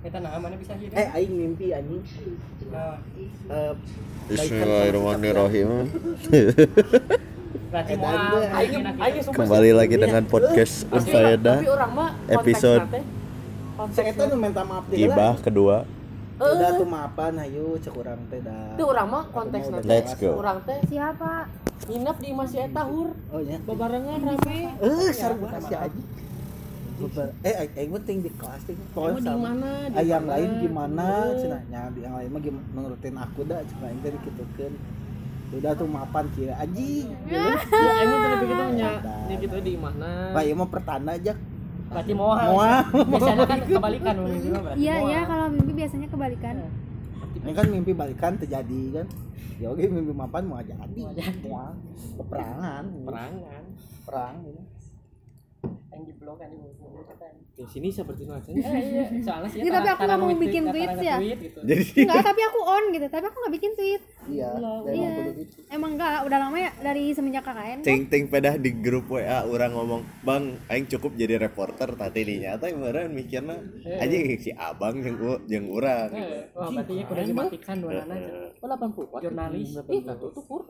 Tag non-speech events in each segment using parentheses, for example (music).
Kita nah mana bisa hidup. eh aing mimpi anjing Nah, Eh, Bismillahirrahmanirrahim. sumpah (laughs) Kembali lagi iya. dengan podcast Unfaedah Tapi orang mah episode Saya eta nu minta maaf deh gibah kedua. Udah tuh maafan ayo cek urang teh dah. Itu orang mah konteks nanti. Let's go. Orang teh Siapa? nginep di masih eta hur. Oh nya. Bebarengan rame. Eh, sarua si Aji. Beber- Eh, aing penting di kelas teh. Emang Pokoknya di sama. mana? Di Ah, yang mana? lain gimana cenah nya di yang lain mah gimana nurutin aku dah cenah aing teh dikitukeun. Udah tuh maafan kieu Aji. Ya, emang tadi begitu nya. Nya gitu di mana? Pak ieu mah pertanda aja. berarti mau Moal. Biasanya kan (laughs) kebalikan berarti. Iya, moal. iya kalau mimpi biasanya kebalikan. Ini kan mimpi balikan terjadi kan. Ya oke mimpi maafan mau jadi. Mau. Peperangan. Perangan. Perang. ini. Yang di blog kan di kan. Di sini seperti itu aja. Eh, iya, soalnya sih tapi aku nggak mau bikin tweets ya. gitu. Jadi (laughs) Enggak, tapi aku on gitu. Tapi aku nggak bikin tweet. Iya. Iya. emang enggak, udah lama ya dari semenjak KKN. ting ting pedah di grup WA orang ngomong, "Bang, aing cukup jadi reporter tadi ini nyata meureun mikirna aja si Abang yang yang urang." Eh, Wah, berarti ya kudu dimatikan dua nana. Oh 80 watt. Jurnalis. Ih, tuh tuh kur.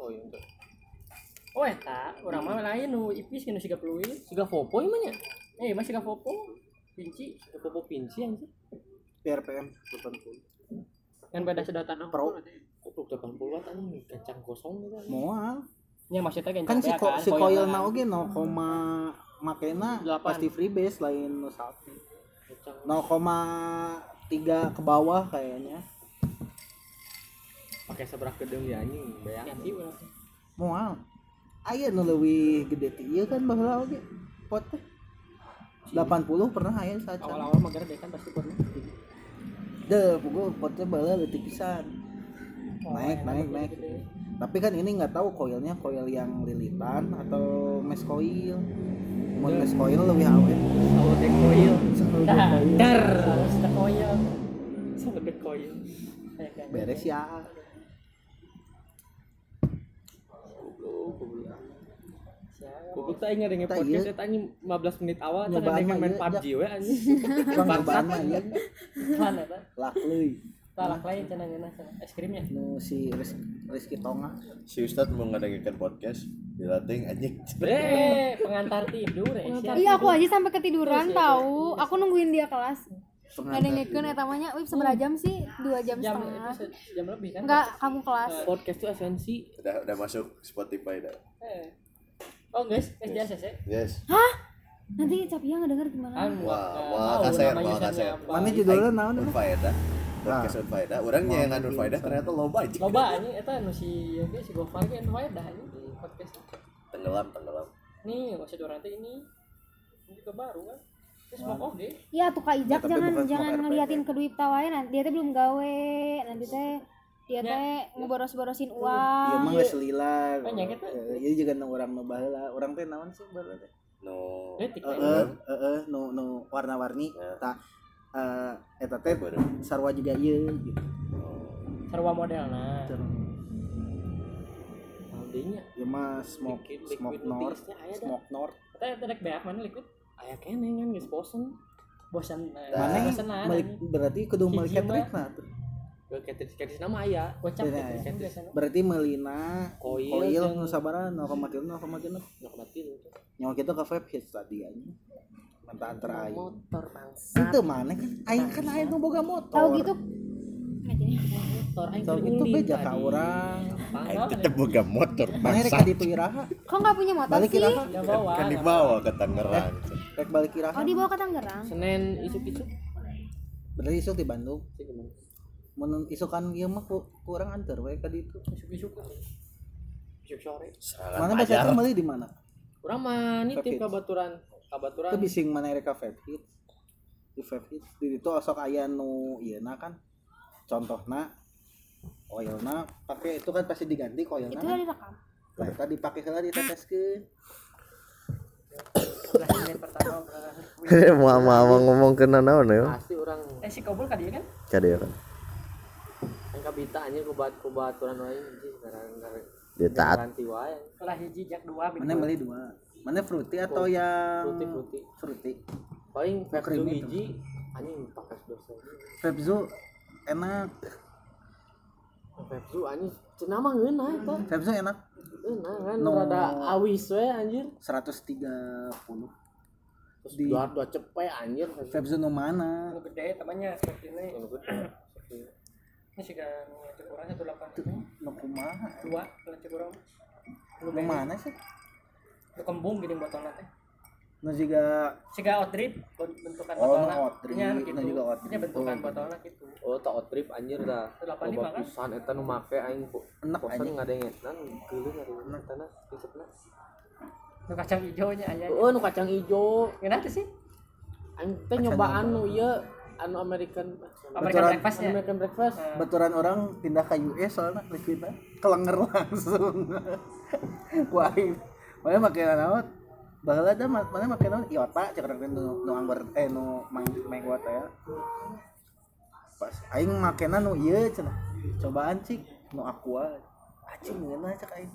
Oh. Oh, eta, urang mah lain nu ipis kinu siga peluit. Siga fopo ieu mah nya. Eh, masih siga popo. Pinci. Siga fopo pinci anjir. PRPM 80. Kan beda sedotan Pro. Goblok 80 watt anjing kacang kosong gitu. Moal. Nya maksudnya kan Kan si ko, si koil koil na oge 0, makena pasti freebase lain nu satu. Kacang 0,3 ke bawah kayaknya. pakai seberang gedung ya anjing bayang. ganti urang. Moal. Aya nu leuwih gede ti ieu kan baheula oge. Pot teh. 80 pernah aya saat Awal-awal mah gede kan pasti pernah. Deh, pokok potnya baheula leutik pisan. Naik, naik, naik. Tapi kan ini nggak tahu koilnya koil yang lilitan atau mesh coil. Mau mesh coil lebih awet. Koil. Dah, dar, dek koil. Kayak kan. Beres ya. Goblok teh aing ngadenge Tah, podcast iya. eta anjing 15 menit awal ngadenge mah main iya, PUBG we anjing. (laughs) Bang cobaan mah ieu Iklan eta. lak leuy. Talak lain cenah cenah. Es krimnya. Nu si Rizky Tonga. Si Ustad mau ngadagikan podcast dilatih anjing. Eh, pengantar tidur ya. Iya, aku aja sampai ketiduran tahu. Aku nungguin dia kelas. Ada yang ngeken eta mah nya, wih seberapa jam sih? Dua jam Jam setengah. itu se- jam lebih kan? Enggak, kamu kelas. Podcast itu esensi. Udah udah masuk Spotify dah. Eh. Oh, guys, guys jelas ya. Yes. Nanti Capia nggak denger gimana? Kan Wah, nggak wah, tahu kaset, wah, kaset. apa. Mana judulnya naon? Nah. Unfaedah. Podcast Unfaedah. Urangnya yang ngandung faedah ternyata loba aja. Loba anjing eta nu si oke si Gofar ge anu wae dah anjing di podcast. Tenggelam, tenggelam. Nih, maksud orang teh ini ini juga baru kan. Mau oke. Iya tuh Kak Ijak tapi jangan bukan jangan ngeliatin ke duit tawai nanti dia teh belum gawe nanti teh dia teh ngeboros-borosin Ieu uang. mah geus lila. Banyak eta. Ieu juga nu urang nu baheula. Urang teh naon sih baheula teh? No. Detik Heeh, kan. heeh, nu nu warna-warni Ya. tak eh eta teh sarua juga ieu gitu. Sarua modelna. Aldinya. Ieu mah smoke smoke north, smoke north. Eta dek beak mana liquid? Aya kene kan geus bosen. Bosan. eh, Mana bosan lah. berarti kudu rek nah tuh. Ketis nama aya. Gocap gitu kan iya. biasanya. Berarti melina Koil koil nu sabaraha 0,3 0,3 Nggak mati lu. nyawa kita ke vape hits tadi aja. Mantap antara aing. Motor bangsa. Itu mana kan aing kan aing nu boga motor. Tahu gitu? Motor aing gitu ulin beja ka urang. Aing tetep boga motor Mana bangsa. ka ditu iraha? Kok nggak punya motor sih? Enggak. Kan dibawa ke Tangerang. Rek balik iraha. Oh dibawa ke Tangerang. Senin isuk-isuk. Berarti isuk di Bandung. Mun isukan ieu mah ku- kurang antar we ka ditu. Isuk-isuk. Isuk sore. Mana bahasa itu meuli di mana? Urang mah nitip Vape hits. kabaturan. Kabaturan. Itu bising mana rek ka hits. Di hits di ditu sok aya nu ieu kan. Contohna koilna pakai itu kan pasti diganti koilna. Itu udah direkam. Nah, eta dipake heula diteteskeun. Lah, ini pertama pernah- Mau (laughs) mau ngomong ke naon ya? Pasti orang Eh si Kobul kan dia kan? Ya kan. yang kabita kubat kubaturan wae anjir sekarang Dia taat. ganti wae. Kelah hiji jak dua Mana meuli dua? Mana fruity atau yang Fruity fruity. fruity? Paling itu hiji anjing pakai dosa Pepzo enak Pepsu anjing cenah mah ngeunah eta Pepzo enak ngeunah kan No. rada awis we anjir. 130 terus Di- dua dua cepet anjir. Pepzo nu mana? Nu gede temannya seperti ini. Yang gede. ini. Sih kan ngecek kurang satu delapan. Nu kumaha dua ngecek kurang lu nu mana sih? Lu kembung gini botol nanti nu juga Siga outdrip bentukan Oh, botolnya. nu outdrip. Nya gitu. juga outdrip. Nya bentukan Oh, botolnya gitu. oh tak trip anjir dah loba lima pisan eta nu make aing kok Enak, anjing. ngadengetan geuleung ngadengetan eta na resepna Nu kacang hijaunya aya. oh nu kacang ijo Kenapa sih? aing teh nyobaan nu ieu anu American American Betulan- breakfastnya. American breakfast baturan orang pindah ke US soalnya liquidnya kelenger langsung (laughs) wah mana makin naon bahwa ada ma- mana makin naon iota cek orang nu nu anggur eh nu mang mang iota ya. Pas aing makena nu ieu cenah cobaan cik. Nu aqua. Anjing ngeuna cek aing.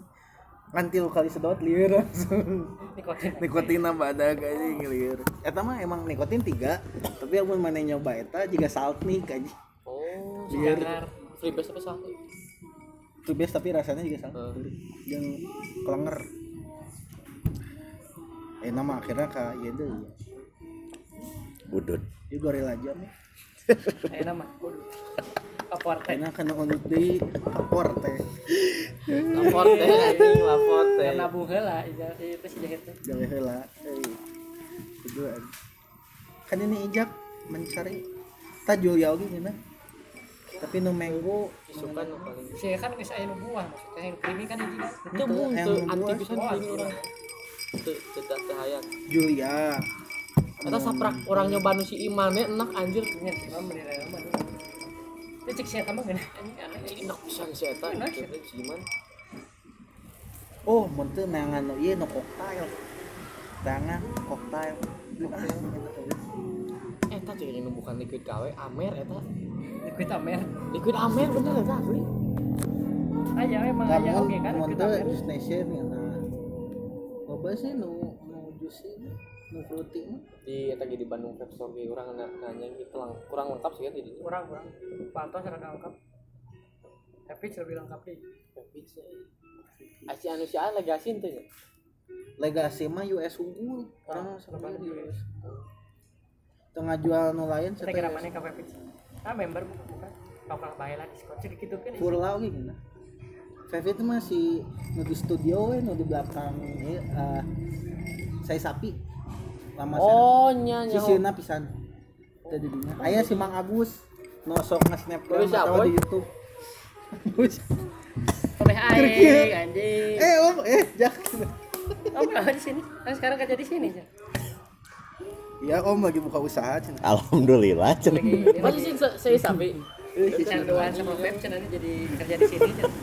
Ngan tilu kali sedot langsung Nikotin. nikotin badag anjing lieur eta mah emang nikotin tiga tapi amun mana nyoba eta juga salt nih anjing. Oh Jangar. freebase apa itu biasa tapi rasanya juga sama Hmm. yang kelenger eh nama akhirnya kak iya deh udut dia goril aja nih Aya nama. Kaporte. karena kena unut di kapor teh lapor teh lapor teh Karena nabung heula ija itu si jahit teh. jangan hela eh keduaan kan ini ijak mencari tajul ya oke gimana tapi nu menggo suka nu paling Si kan geus aya nu buah maksudnya yang creamy kan hiji. itu tuh buah. anti ting orang cedak hayang Julia eta saprak orang nyoba nu si Imane enak anjir Nya cuma menilai mah. Itu cek siapa mah. Anjing enak pisan si eta Enak sih. Gitu, si Iman oh menteu nangan nu ieu nu koktail tangan koktail Ah, eta cek ini bukan liquid gawe amer eta Liquid amer. liquid amer bener eta asli Aya emang Kamu oke kan liquid amer. ya. Loba sih nu nu jus nu fruity mah. di ge di Bandung Pep Store na- nanya gitu lang kurang lengkap sih kan jadi Kurang kurang. Pantos seragam lengkap. Tapi lebih lengkap deh. Aci anu si A lagi asin teh nya. Legasi mah US unggul. Orang Lepas sampai di US. Tengah jual nu lain Kita kira mana kafe pizza. Ah member bukan bukan. Kau kalah bayar lah diskon sedikit gitu kan. Oke gini. Fevi itu masih nu di studio we nu di belakang ieu eh, saya sapi. Lama Oh nya nya. Sisina pisan. Tadi dinya. Aya si Mang Agus nu sok nge-snapgram Terus siapa, atau di YouTube. (laughs) Oleh aing anjing. eh om eh jak. Oh, kenapa di sini? Kan sekarang kerja di sini aja. Ya om lagi buka usaha cenah. alhamdulillah Lagi (laughs) Masih sih saya sapi. canduan sama Pep cenah jadi kerja di sini. cenah.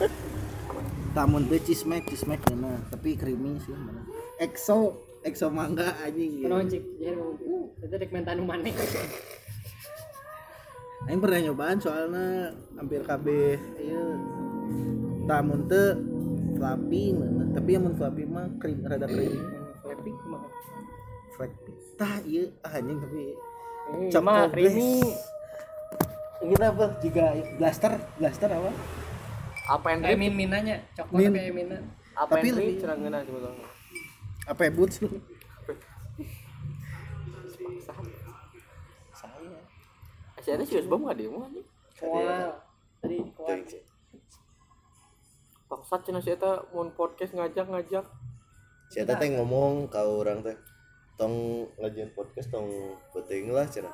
Tamun teh cismek cismek mana tapi creamy sih mana. Exo exo mangga anjing. Cik, jadi ngomong, uh, itu dek mentan mana? (laughs) Aing pernah nyobaan soalnya hampir KB ieu tamun teh flappy mana. Tapi yang mun flappy mah krim rada krim. Tapi kumaha? Flappy. Tah ieu ah, anjing tapi Eh, Kobes. creamy. Ini apa juga blaster blaster apa? Apa yang drip? min minanya, coklat Min. kayak mina. Apa Tapi yang lebih- Cerang ngeuna sebetulnya. Apa ya boots? Saya. Aci ada sih bom enggak demo. Wow. Tadi kuat. Bangsat cenah si eta mun podcast ngajak-ngajak. si eta teh ngomong ka orang teh tong ngajian podcast tong penting lah cenah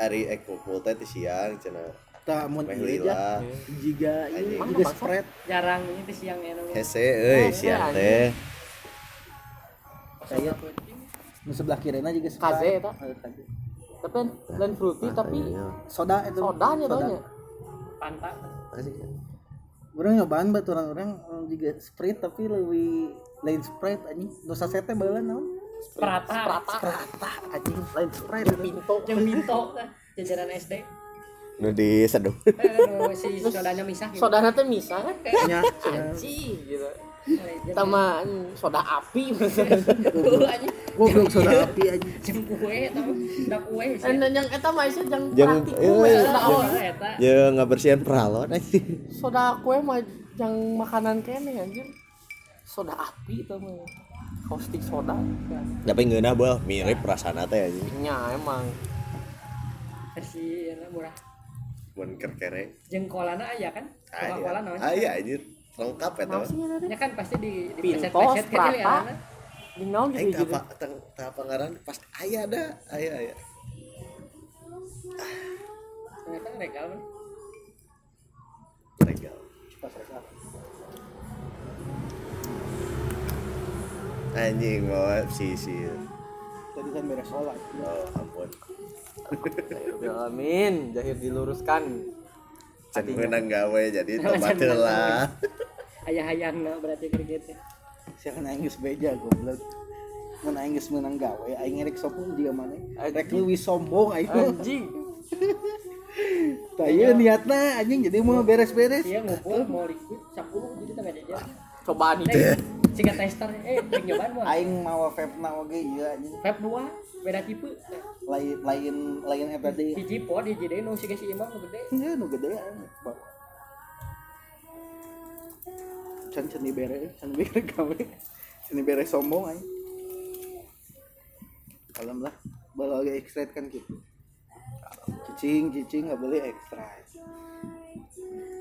Ari ek ngumpul teh ti siang cenah Tah mun ieu aja jiga ieu Mana juga spread. Jarang ini tuh siang ya namanya. hese euy siang teh Saya nu sebelah kirina juga Kaze spread. eta. Kaze. Tapi lain fruity tapi Soda itu. sodanya doanya. Pantak. Orang nyobaan baturan orang orang juga Sprite tapi lebih lain Sprite anjing. Dosa sete baheula naon? Prata. Prata anjing lain Sprite itu. Pinto. Yang pinto. Jajaran SD. Nu diseduh Eh, nu si sodanya misah gitu. Sodana teh misah kan. Nya. Anjing gitu. sama soda api goblok soda api aja Jeung kue tahu, da kue sih. dan yang eta mah sih yang Yang- praktikum iya, ya. Oh, eta. Ya nggak bersihan peralon aja. soda kue mah yang makanan kene anjir soda api itu mah caustic soda Tapi nggak nabal mirip perasaan teh aja. nya emang Versi eta murah. Mun kerkere. Jengkolana aya kan? Coca-Cola naon? Ah iya anjir. Lengkap ya naon tau. sih nya Ya kan pasti di di Pintos, preset-preset kan ya. di naon gitu tak apa tang tak apa ngaran pas aya dah aya aya. Ternyata regal kan. Legal. pas reka Anjing mau sisir. tadi kan beres sholat Oh ampun. Ya amin. Jahir diluruskan. Can menang gawe jadi (laughs) tempat lah. Ayah-ayahna berarti kriket. saya kan aing geus beja goblok? Mun aing geus menang gawe aing rek sombong juga mana rek leuwih sombong aing. Anjing. (laughs) Tah ieu niatna anjing jadi mau beres-beres. Iya ngumpul mau liquid 10 jadi tengah jajan. Cobaan itu Nih, Siga tester eh pengen nyobaan mau. aing mawa vape-na oge ieu anjing Vape 2 beda tipe. lain lain lain eta deui Hiji pod hiji deui nu siga si imam nu gede. Iya, nu gede. Can can dibere, can dibere gawe. Can dibere sombong aja. Kalem lah, bawa lagi extra kan gitu. Cicing, cicing nggak boleh extra.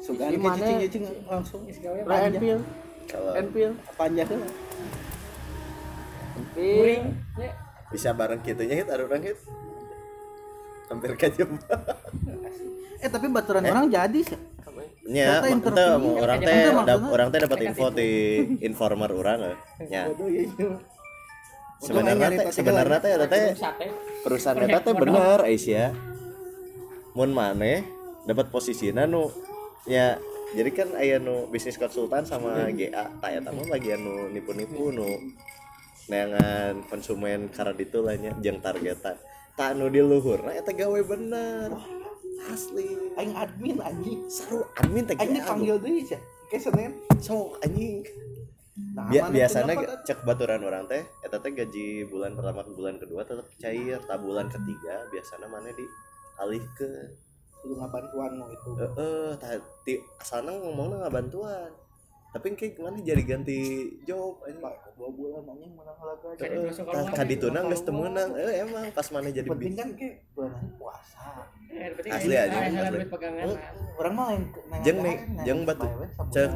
Sugan cicing, cicing langsung Lah enpil Kalau panjang Kuring. Ya. bisa bareng kitunya hit ada orang hit. Hampir kajam. (laughs) Eh tapi baturan orang jadi sih. Nya, Ternyata mak- interview. teu, orang teh maksudnya. orang teh dapat info di informer orang eh. Nya. Ya itu. Sebenarnya teh sebenarnya teh eta teh perusahaan eta teh bener Aisyah. Mun maneh dapat posisinya nu ya jadi kan aya nu bisnis konsultan sama GA eta mah bagian nu nipu-nipu nu neangan konsumen karena ditu lah nya jeung targetan tak nu di luhurna eta gawe bener asli Aing admin anjing. seru admin teh Aing GA, dipanggil deui sih. Kayak Senin. sok anjing Nah, Bia- biasanya cek baturan orang teh eta teh gaji bulan pertama ke bulan kedua tetap cair tak bulan ketiga biasanya mana di alih ke kudu ngabantuan mau itu. eh tadi asalnya ngomongnya nggak bantuan. Tapi kayak gimana jadi ganti job aja Pak, dua bulan anjing menang masuk tah kalau kadituna geus teu meunang eh emang pas mana jadi penting kan ke bulan puasa. Eh, Asli aja, asli. orang mah Jeung nih, jeung batu. cek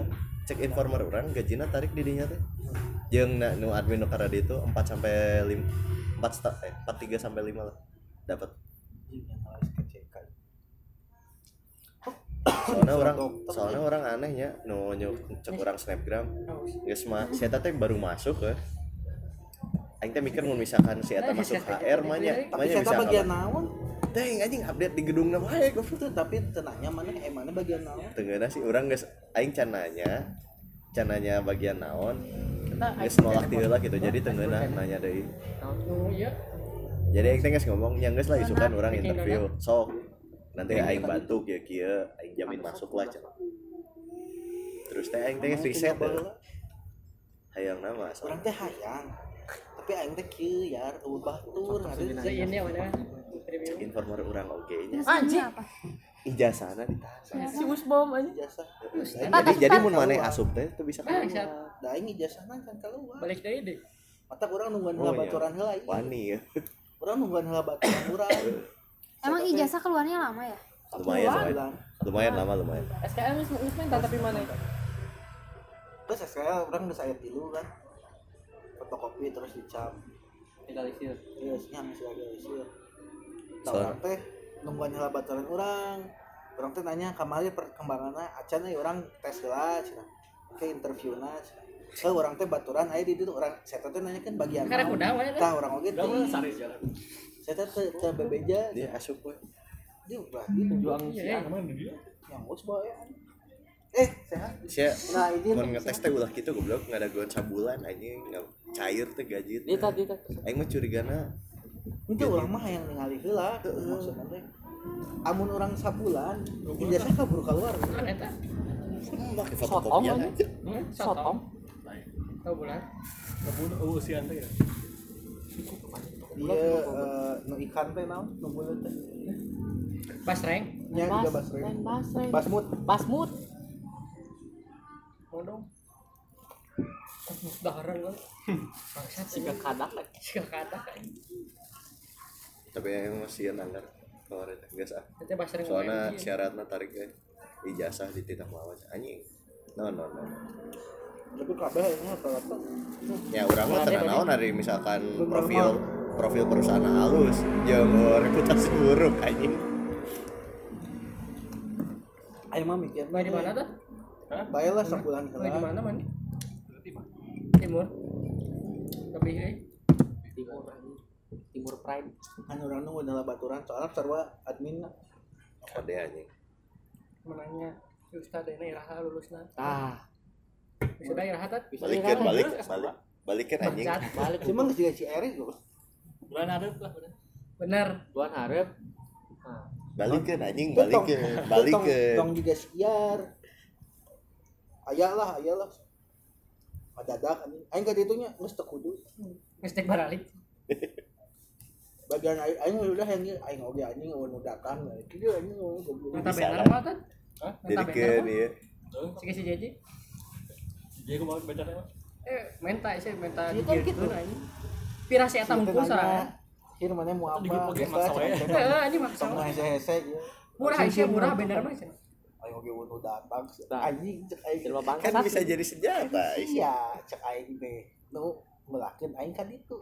cek informer orang gajinya tarik di dinya teh. Jeung na, nu admin nu karena itu 4 sampai 5 4 sta, eh 4 3 sampai 5 lah. Dapat soalnya orang soalnya orang anehnya nu nu cek orang snapgram. Mah si eta teh baru masuk ke Aing teh mikir mun misalkan si eta masuk HR mah nya tapi nya saya bisa bagian naon? Teh anjing update di gedung na bae goblok. Itu tapi tenanya mana eh mana bagian naon? Tenggena sih orang geus aing can nanya can nanya bagian naon geus nolak ti heula gitu. Jadi tenggena nanya deui. Oh iya. jadi aing teh ngomong yang geus lah isukan orang interview. sok nanti aing bantu kieu kieu aing jamin masuk lah cenah terus teh aing teh riset deh. hayang nama asal. Orang teh hayang. Tapi aing teh kieu ya eueuh batur Si ini mana? Informer orang oge nya anjing. ijazahna ditahan si usbom anjing. Ijazah. Jadi jadi mun maneh asup teh teu bisa keluar. siap. da aing ijazahna kan keluar. Balik deui deh. mata urang nungguan Oh, heula iya. baturan heula wani ya. Urang nungguan heula baturan urang (coughs) emang ijazah keluarnya lama ya? Lumayan lumayan lumayan lama lumayan. SKM geus geus mental tapi mana? terus SKL orang geus aya tilu kan. Fotokopi terus dicap Legalisir. iya nyang sih legalisir Nah, orang teh nungguan heula baturan orang. Orang teh nanya kamari perkembanganna acan euy orang tes cenah oke interviewna cenah Eh, orang teh baturan aya di ditu orang saya teh nanya kan bagian Karena kuda wae tah orang oge teh jalan. Saya teh teh teh bebeja dia asup we dia berarti juang si Iya. yang bos bae eh sehat Sia, nah ini mun ngetes teh ulah kitu goblok. Ngadaguan sabulan anjing. Nggak cair teh gaji teh. Dita dita Aing mah curigana itu orang mah yang ningali heula maksudna teh. Amun orang sabulan ijazah kabur keluar. Kan eta. sotong fotokopian aja. sotong. Tahu bulan? Ngebunuh oh ante ya Dia eh, nu ikan teh naon? Nu buleut teh. basreng. Nya juga Bas, basreng. basreng. Basmut. Basmut. mau dong. Daharan kan (laughs) bangsat. Si kadak lagi. sih kata kan tapi yang masih nanggar kalau ada gas ah nanti basreng soalnya syaratnya tarik ya ijazah di titah mawas anjing. No no no Tapi kabeh ini rata-rata. ya orang mah tenang naon dari misalkan profil profil perusahaan halus yang reputasi buruk anjing Ayo mah mikir. Bae di mana tuh? Bae lah sabulan Bae di mana man? Timur. Tapi eh Timur Timur Pride. Kan urang nu udah baturan soalnya sarua admin lah. kode anjing menanya si Ustad ini iraha lulusna. Ah, Sudah iraha tat? balikin balik balik balikin anjing balik Cuma geus juga si Erik loh. Bulan hareup lah bener. Bener. Tuan harap. Nah, balikin anjing Tong- balikin tong- balikin Tong juga siar. Aya lah, aya lah. Madadak anjing. Aing ka ditunya geus teu kudu. Geus tek baralik. (laughs) Bagian aing aing udah yang aing oge anjing nu datang. Kieu anjing goblok. Mata lah. mah tat? jadi Mata ke dia Si si. Jadi aku mau baca apa? Eh, menta sih menta kan gitu anjing. Pirasi eta hungkul sorangan. Kir mana mau apa? Di Biasa. Heeh, anjing (laughs) maksa. Tong hese-hese ieu. Murah sih murah bener mah cenah. Aing oge nu datang. Anjing cek aing. kan bisa jadi senjata Iya, cek aing teh. Nu melakin aing kan itu.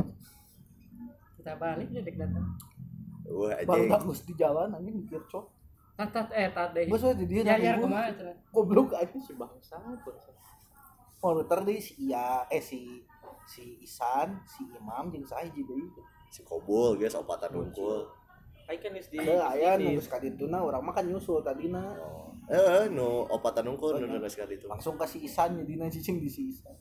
Kita balik nih dek datang. wah Baru anjing bagus di jalan anjing mikir cok. Tat tat eh tat deh. Bos we di dia Ya ya ribu. kumaha cenah. Goblok anjing. Si bangsa. bangsa. Monitor deui si Iya eh si si Isan, si Imam jeung sahiji deui. si kobul guys opatan unggul Aing kan geus di Ada aya nu geus ka dituna urang mah kan nyusul tadina. eh nu opatan unggul nu nu sekali itu Langsung ka si Isan nyadina cicing di si Isan.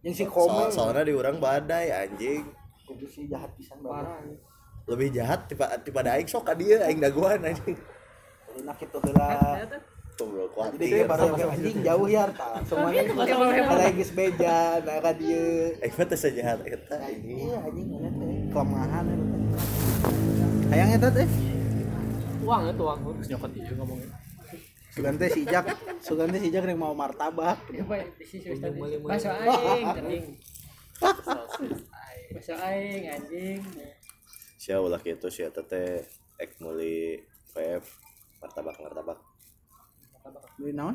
Yang si So, Komeng. soalnya di orang badai anjing kudu si jahat pisan Parah. banget. lebih jahat tiba tiba aing sok ka dia aing daguan anjing Enak kitu heula. Jadi baru ke anjing jauh ya ta. Semuanya ada geus beja, nah ka dieu. aing mah teh sejahat eta anjing Iya anjing ngeliat teh kelemahan eta teh. Hayang eta teh. uang itu uang. Nyokot. Sugan teh si Jak, sugan teh si Jak rek mau martabak. Mulai- mulai- Masuk aing anjing. Masuk aing anjing. sia ulah kitu sia teh teh ek meuli VF martabak martabak Beli naon?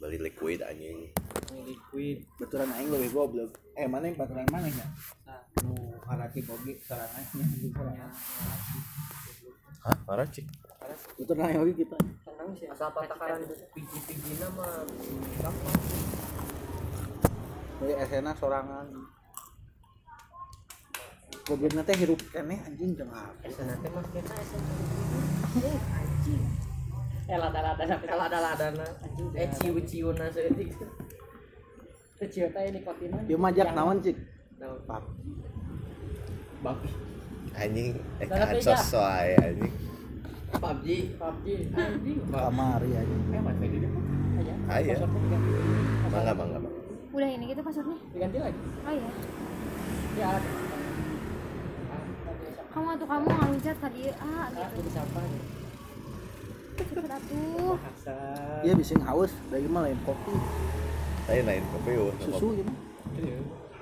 beli liquid anjing Liquid. Betulan aing leuwih goblok. Eh mana yang baturan mana nya? Nu karaki bogi sarangannya hah marah cik Betulan aing oge kita. Tenang sih. Asal patakaran pigi-pigina mah Beli esena sorangan. Goblokna teh hirup keneh anjing jeung apa? sana teh mas kita Eh lada-lada sampai kalau ada ladana eh ciu-ciuna seutik. Kecil teh nikotinnya. Ieu mah Jak naon cik? Babi. anjing ansos meja. wae anjing PUBG. PUBG anjing. Kamari aja. Hemat kayak dia. Aja. Aya. Passwordnya diganti. mangga mangga mangga Udah ini gitu passwordnya. Diganti lagi. Oh iya. Ya. Ah, Kamu atuh kamu ngalucat tadi ah Ah, gitu. siapa? Cepet atuh. Iya bising haus, dari mah lain kopi, Ayo lain kopi wah susu ya mah.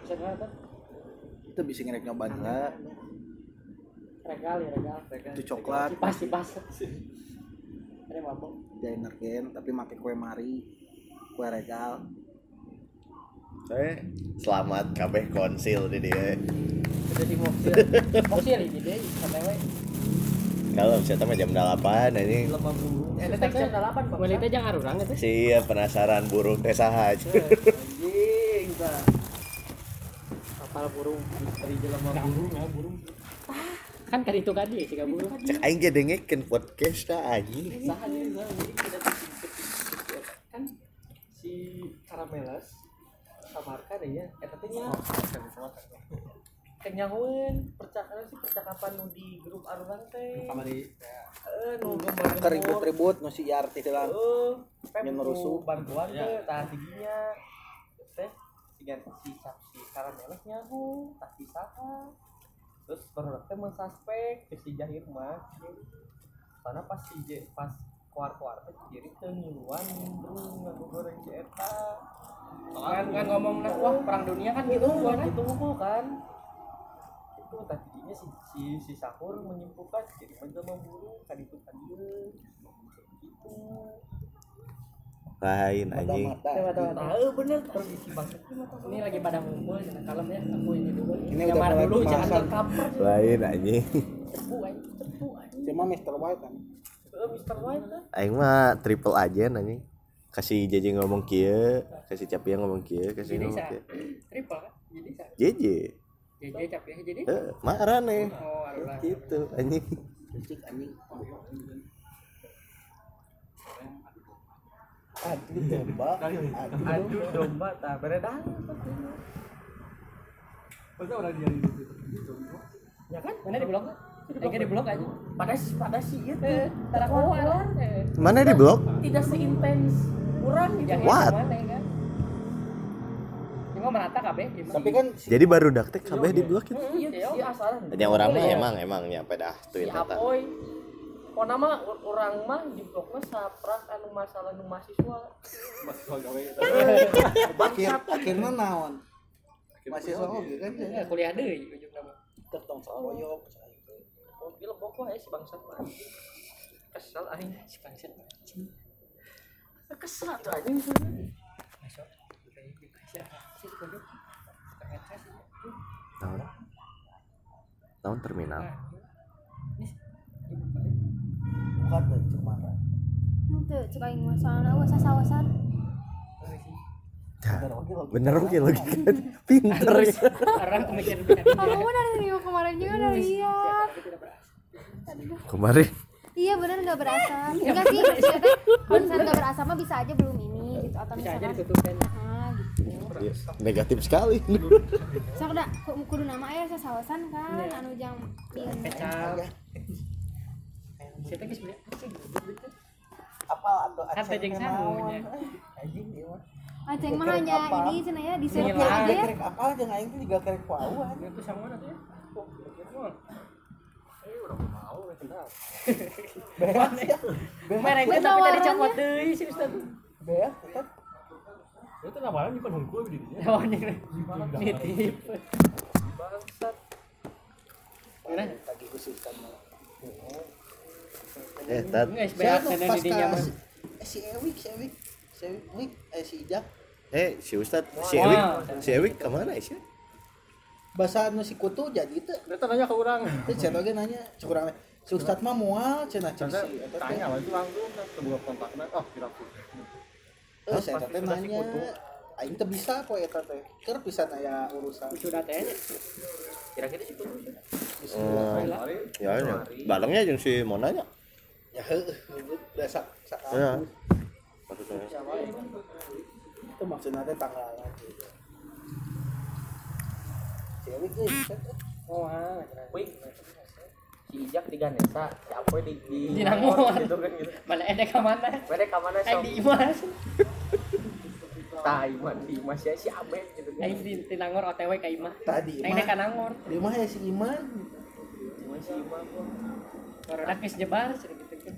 Bisa kenapa? Itu bising rek nyoba heula. Regal ya regal. Regal. Itu coklat. Kipas kipas. Ada mabok. Dinerkeun tapi make kue mari. Kue regal. saya selamat kabeh konsil di dia Jadi mobil. (laughs) Mobil ini deh, sampai kalau misalnya mah jam 8 anjing Lemah bulu. Eh, jam 8, Pak. Wanita jangan arurang itu. sia penasaran burung teh saha Anjing ta. Kapal burung dari jelema burung. Burung, ya, burung. Kan kan itu kan dia, jika burung. cek aing ge dengekeun podcast ta anjing Saha kan si Karamelas Samarkan ya eta teh nya kenyahoeun percakapan sih percakapan nu di grup arurang teh? Sama di eh nu gambar Keribut-ribut nu si Yarti teh lah. Yang nu ngerusuh. bantuan Ya. teh tah tidinya teh dengan si si karameles nyaho tak bisa terus baru teh mensuspek ke si jahir mah. Karena pas si J- pas keluar keluar teh kiri teh ngiluan nimbrung ngaku goreng si eta. Kan kan ngomong nah wah perang dunia kan gitu kan kan itu kan itu tadinya si si si sahur menyimpulkan jadi menjelma buru kaditu kadieu gitu lain anjing. Mata-mata. tahu bener terus isi bangsa ini lagi pada ngumpul jangan kalem ya aku ini dulu. Ini Nyamar udah mulai dulu jangan terkaper. Lain anjing. Cepu aja cepu aja Cuma Mr. White kan. Eh, Mr. White lah. Aing mah triple aja anjing. Kasih JJ ngomong kieu kasih Capia ngomong kieu kasih ngomong kieu. Triple kan? JJ JJ capek jadi eh marah nih. Oh alah gitu anjing. Anjing. aduh Domba. Aduh. aduh domba tak beredar Masa orang dia ya kan? Mana di blok Ega di blok aja. Pada si pada si itu eh tara keluar. eh. Mana di blok tidak seintens. Kurang gitu jangan Cuma merata kabeh? Tapi kan si jadi baru daktek kabeh di blok itu iya si asalan hanya orang mah emang emang ya pada tuh si eta apoy kok nama orang mah di bloknya saprak anu masalah nu mahasiswa Mahasiswa gawe. (laughs) akhir naon. Masih soal oke kan Ya, kuliah deui ujungna mah. tertong koyok. oh gila pokok ya si bangsat mah kesel aing Si bangsat. kesel tuh anjing Masuk. Kayak gitu tahun? Tahun terminal. Bukan tuh cuma Itu aing mah soalna eueuh sasawasan. bener oke lagi kan. (laughs) Pinter ya. Orang mikir bisa Kamu dari minggu kemarin juga udah lihat. kemarin? Iya benar nggak berasa. Enggak sih, kalau misalnya nggak berasa mah bisa aja belum ini gitu atau bisa aja misalkan ditutupin. Ah gitu. Iya, negatif sekali Sok da ku- kudu nama aya sasawasan kan anu jang ieu. Kecap. Siapa geus beli anjing gitu. apa atau Kan tejeng sanunya. anjing ieu mah. Aceng mah hanya ini cenah ya di Iya, aja ya. Apa aja aing teh juga kerek pauan. Itu sama mana tuh ya? Oh, kira mah. Eh, orang mau ya kenal. Mereka tapi tadi copot deui si Ustaz. Beak tetep Itu namanya nyimpan hungkul di dinya. Lawannya nitip. bangsat Mana? lagi khususkan mah. eh tat Geus Saya beak tuh sana pas di dinya ka- mah. si- eh, si Ewik, si Ewik, si Ewik, eh si Ijak. eh si Ustad si. Ewik si Ewik ke mana sih Bahasa anu si kutu jadi teh. Dia nanya ke orang. Teh cenah oge nanya, curang we. Si Ustad mah moal cenah cenah Tanya, itu langsung kan sebuah kontaknya. Oh, kira Eh, saya Pas teh nanya, aing teu bisa kok eta teh. Keur pisan aya urusan. Sudah teh. kira-kira sih kudu oh ya ya barengnya jeung si Monanya Ya biasa sak. ya maksudnya Itu maksudnya teh tanggal lagi. Euy, bisa teh. Oh, ah. wih si Ijak di Ganesa si Apoy di di Di Nangor. gitu kan gitu Mana ada ke mana? Beda ke mana Aing sok di Imas. tai man di Mas ya si Abed gitu kan Aing di di Nangor OTW ka Imah. Tadi Aing mah ka Nangor. di mah ya si Iman. Mas si Imam Barudak geus jebar cenah gitu kan.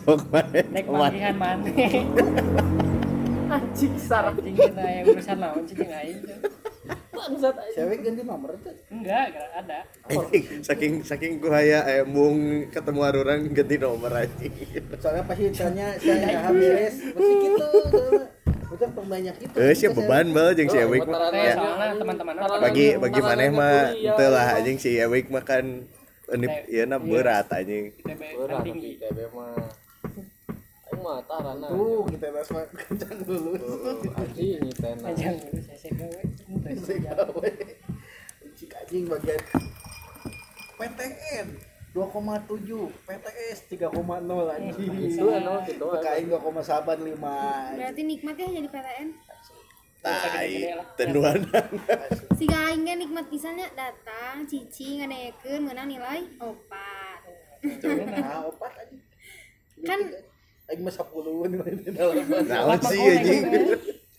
sok mana Naik panggihan mana? anjing sarap Anjing cenah yang urusan sih jeung aing. Bangsat Si Ewik ganti nomor teh. Enggak, enggak ada. Anjing, saking saking kuhaya eh mung ketemu arurang ganti nomor anjing Soalnya pasti tanya saya nggak beres, pasti gitu. soalnya. Udah pembanyak itu. eh sia beban bal jeung si Ewik mah ya soalnya teman-teman bagi bagi maneh mah kuliah, teu lah ya. anjing si Ewik mah kan unip ieu na berat anjing TB berat tinggi. TB mah aing mah tarana Tuh, kita tes mah kencang dulu. anjing nyitena Panjang dulu saya saya gawe. Cik anjing bagian. PTN 2,7 PTS 3,0 anjing. itu anu gitu PKI 2,85 Berarti nikmatnya jadi PTN. tai tenduanan (laughs) Si gaingnya nikmat pisannya datang, cici ngadekeun meunang nilai opat. nah opat aja Kan Aing mah 10 nilai dalam naon sih anjing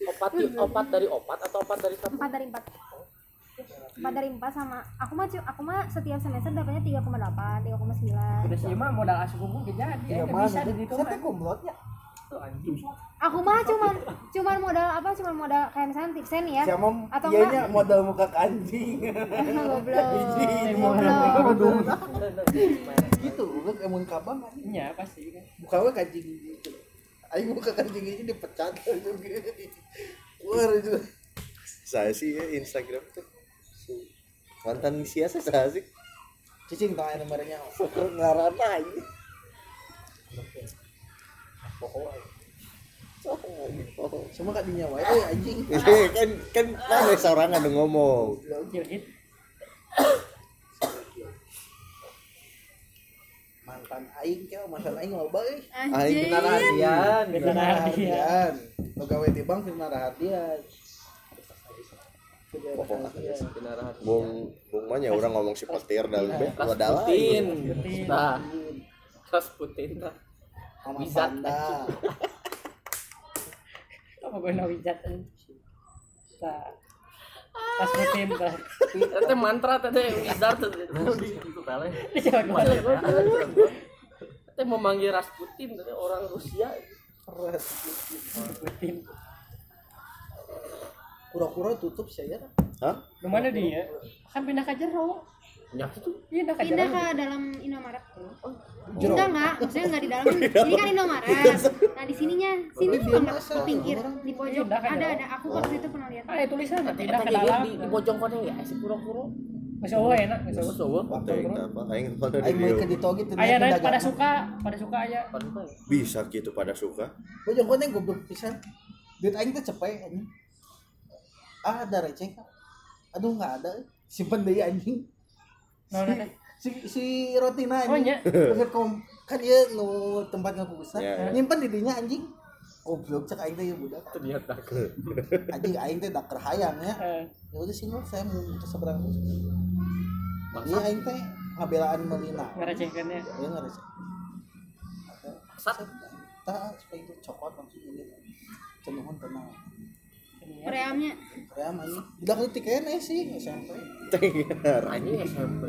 opat opat dari opat atau opat dari satu? Empat dari empat. Empat dari empat sama. Aku mah aku mah setiap semester dapatnya tiga koma delapan tiga koma sembilan. Udah sih mah modal asup hukum ke jadi. Iya ya mah, bisa di mah ya. Tuh, anjing. Aku mah cuman cuman modal apa cuman modal kayak misalnya tipsen ya. Siapa Atau iya enggak? nya modal muka anjing. (laughs) goblok. Goblok. gitu, gue emun kabang. Kan. iya pasti. Kan Muka gue kancing gitu. Ayo muka kancing ini dipecat juga. Wah itu. saya sih ya Instagram tuh si mantan siasa saya sih Cicing aja nomornya. ngarana aja Semua kak dinyawa eh anjing. Iya, kan kan seorang ada ngomong Mantan aing kau masalah aing loba euy. Benar benar hadian. hadian. Lo gawe di bank pokoknya benar bung bung mana orang ngomong si petir dalam be wadah Rasputin lain nah Rasputin nah Mama Wizard. Panda. (laughs) apa gue nawijat tak pas mutim tah Tete mantra tete wizard tete itu kali. Gua. Tete memanggil Rasputin tete orang Rusia. mutim Kura-kura tutup saya. hah Di mana dia? Kan pindah ke jero. Ya itu Pindah ke pindah ke dalam Indomaret Jero. enggak enggak maksudnya enggak di dalam ini kan Indomaret nah di sininya sini tuh banget ke pinggir di pojok Pindah ada ada aku waktu itu pernah lihat Ah, ya tulisan pindah ke dalam. di di bojong koneng ya si pura-pura. Masih oh enak, masih oh. Sowo. waktu yang apa aing mana di Aing mau ke tuh. Aya naik pada suka, pada suka aya. bisa gitu pada suka Bojong koneng goblok pisan. Duit aing teh cepet. Ah, ada receh. Aduh enggak ada. Simpen deui anjing. Nah. Si si Rotina Oh, anjing. nya. Paket kom kan dia nu tempat ngapusna. Ya. Nyimpen di dinya anjing. Goblok cek aing teh ya budak. Ternyata. (laughs) Anjing aing teh dak hayang ya. Eh, Ya udah sih saya mau ke seberang. Iya aing teh ngabelaan melina. ngerecehkannya. Ya enggak receh. Sat. Tah supaya itu cokot langsung ini. Cenderung tenang. Reamnya Kayak mah ini. Budak leutik kene sih SMP. tengar Anjing SMP.